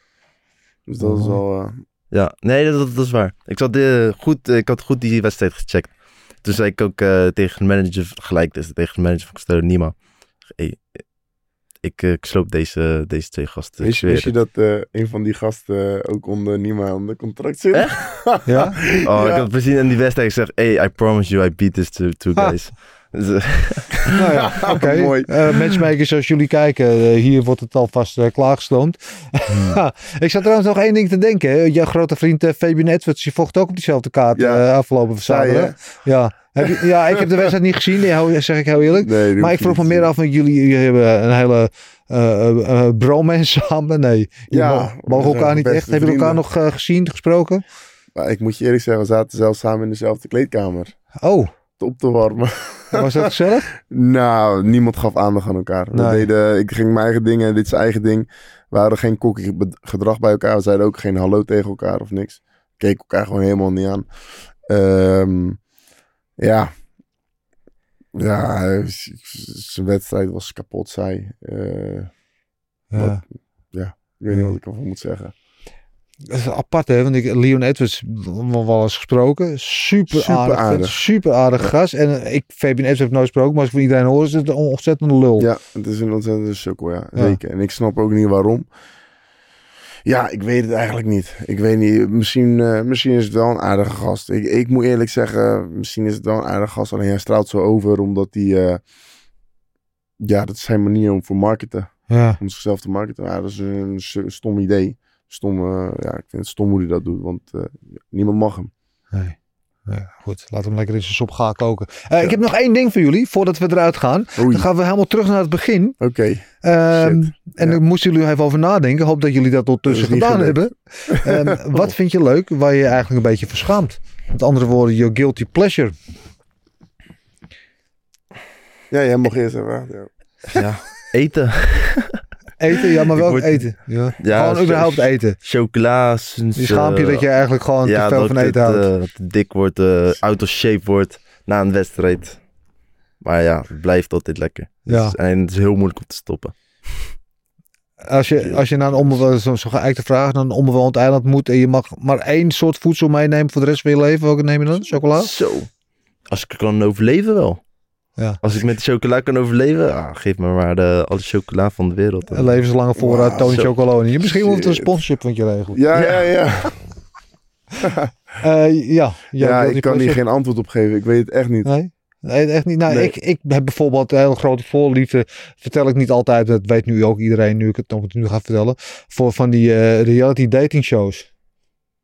Dus dat is Oh. wel... eh, Ja, nee, dat, dat, dat is waar. Ik, zat, eh, goed, ik had goed die wedstrijd gecheckt. Toen zei ik ook eh, tegen de manager, gelijk dus, tegen de manager van Castello Nima. Hey, ik, eh, ik sloop deze, deze twee gasten. Wist, je dat eh, een van die gasten ook onder Nima onder contract zit? Ja? Oh, ik had precies in die wedstrijd gezegd, hey, I promise you I beat this two, guys. Eh, Nou ja, oké. Mooi. Eh, matchmakers, zoals jullie kijken, eh, hier wordt het alvast eh, klaargestoomd. ik zat trouwens nog één ding te denken. hè. Jouw grote vriend eh, Fabian Edwards, die vocht ook op diezelfde kaart Ja. eh, afgelopen zaterdag. Ja. Heb je- ja, ik heb de wedstrijd niet gezien, zeg ik heel eerlijk. Nee, Maar ik je vroeg me niet meer af, want jullie, jullie hebben een hele eh eh, eh, bromance samen. Nee, Ja, mogen elkaar niet echt. Hebben jullie elkaar nog eh, gezien, gesproken? Maar ik moet je eerlijk zeggen, we zaten zelfs samen in dezelfde kleedkamer. Oh, Op te warmen. Was dat gezellig? nou, niemand gaf aandacht aan elkaar. We Nee. deden, ik ging mijn eigen dingen, dit zijn eigen ding. We hadden geen kokkie gedrag bij elkaar. We zeiden ook geen hallo tegen elkaar of niks. Keken elkaar gewoon helemaal niet aan. Ehm, ja. Ja, zijn wedstrijd was kapot saai. Eh, Ja. ik weet niet wat ik ervan moet zeggen. Dat is apart hè, want ik Leon Edwards wel eens gesproken. Super, Super aardig. aardig. Super aardig gast. En eh, ik, Fabian Edwards heb nooit gesproken, maar als ik van iedereen hoor, is het een ontzettende lul. Ja, het is een ontzettende sukkel, ja. Ja. Zeker. En ik snap ook niet waarom. Ja, ik weet het eigenlijk niet. Ik weet niet. Misschien, eh, misschien is het wel een aardige gast. Ik, ik moet eerlijk zeggen, misschien is het wel een aardige gast. Alleen hij straalt zo over, omdat hij... eh, ja, dat is zijn manier om voor marketen. Ja. Om zichzelf te marketen. Ja, dat is een stom idee. Stom, eh, ja, ik vind het stom hoe hij dat doet. Want eh, niemand mag hem. Nee. Ja, goed, laat hem lekker in zijn sop gaan koken. Eh, Ik heb nog één ding voor jullie, voordat we eruit gaan. Oei, Dan gaan we helemaal terug naar het begin. oké. Ehm, Shit. en Ja. daar moesten jullie even over nadenken. Hoop dat jullie dat ondertussen gedaan hebben. Ehm, wat vind je leuk waar je je eigenlijk een beetje verschaamt? Met andere woorden, your guilty pleasure. Ja, jij mag eerst even. Ja. ja, eten. Eten, ja, maar welk word- eten? Ja. Ja, Gewoon überhaupt eten. Chocola. sinds, je eh, dat je eigenlijk gewoon te veel van eten houdt. eh, dat het dik wordt, eh out of shape wordt na een wedstrijd. Maar ja, het blijft altijd lekker. Ja. Dus- en het is heel moeilijk om te stoppen. Als je, als je naar een onbewoond, zo'n zo geëikte vraag, naar een onbewoond eiland moet en je mag maar één soort voedsel meenemen voor de rest van je leven, welke neem je dan? Chocola? Zo. Als ik kan overleven wel. Ja. Als ik met de chocola kan overleven, ah, geef me maar de, alle chocola van de wereld. Een levenslange voorraad Tony zo. Chocoloni. Misschien moet het een sponsorship van je regelen. Ja, ja, ja. Eh, ja, Ja, ik kan hier geen antwoord op geven. Ik weet het echt niet. Nee? Nee, echt niet. Nou, Nee. ik, ik heb bijvoorbeeld een hele grote voorliefde. Vertel ik niet altijd, dat weet nu ook iedereen, nu ik het nog nu ga vertellen. Voor van die eh, reality dating shows.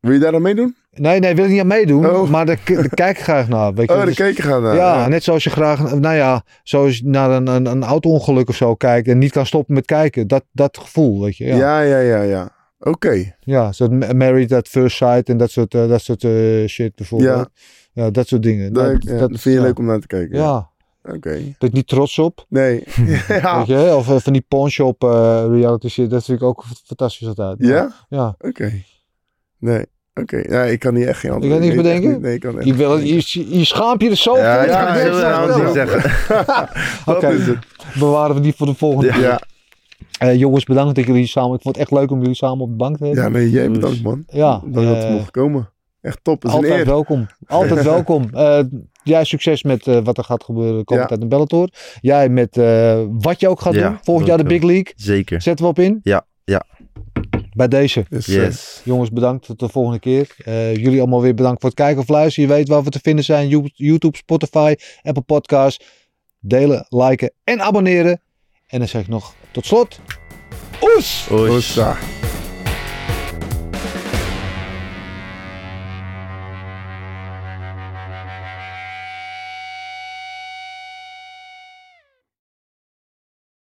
Wil je daar aan meedoen? Nee, nee, wil ik niet aan meedoen. Oh. Maar daar, daar kijk ik graag naar. Weet je. Oh, de Dus- keken gaan naar. ja, net zoals je graag, nou ja, zoals naar een, een, een auto-ongeluk of zo kijkt en niet kan stoppen met kijken. Dat, dat gevoel, weet je. Ja, ja. ja, ja, ja. ja. Oké. zo ma- Married at First Sight en dat soort, eh, dat soort eh, shit bijvoorbeeld. Ja. dat soort dingen. Dat, Dat, ja, dat, dat vind je ja. leuk om naar te kijken. Ja, Oké. ben ik niet trots op. Nee. ja. Weet je, of eh, van die pawnshop eh, reality shit, dat vind ik ook fantastisch altijd. Ja? Ja. Oké. Nee. Oké. Ja, ik kan hier echt geen antwoord kan niks ik weet echt bedenken? niet- Nee, ik kan echt Je, wil, niet je, je schaamt je er zo Ja, voor. ja, dat ik niet zeggen. Dat Oké. is het. Bewaren we die voor de volgende keer. Ja. Eh, jongens, bedankt dat jullie samen... Ik vond het echt leuk om jullie samen op de bank te hebben. Ja, nee, jij bedankt, man. Ja, Dat je eh, mocht komen. Echt top. Is een Altijd eer. welkom. Altijd welkom. Eh, jij succes met eh, wat er gaat gebeuren komend Ja. tijd in Bellator. Jij met eh, wat je ook gaat Ja, doen. Volgend jaar de Big. League. Zeker. Zetten we op in? Ja, ja. Bij deze. Yes. Jongens, bedankt. Tot de volgende keer. Eh, jullie allemaal weer bedankt voor het kijken of luisteren. Je weet waar we te vinden zijn. You- YouTube, Spotify, Apple Podcasts. Delen, liken en abonneren. En dan zeg ik nog tot slot. Oes! Oes.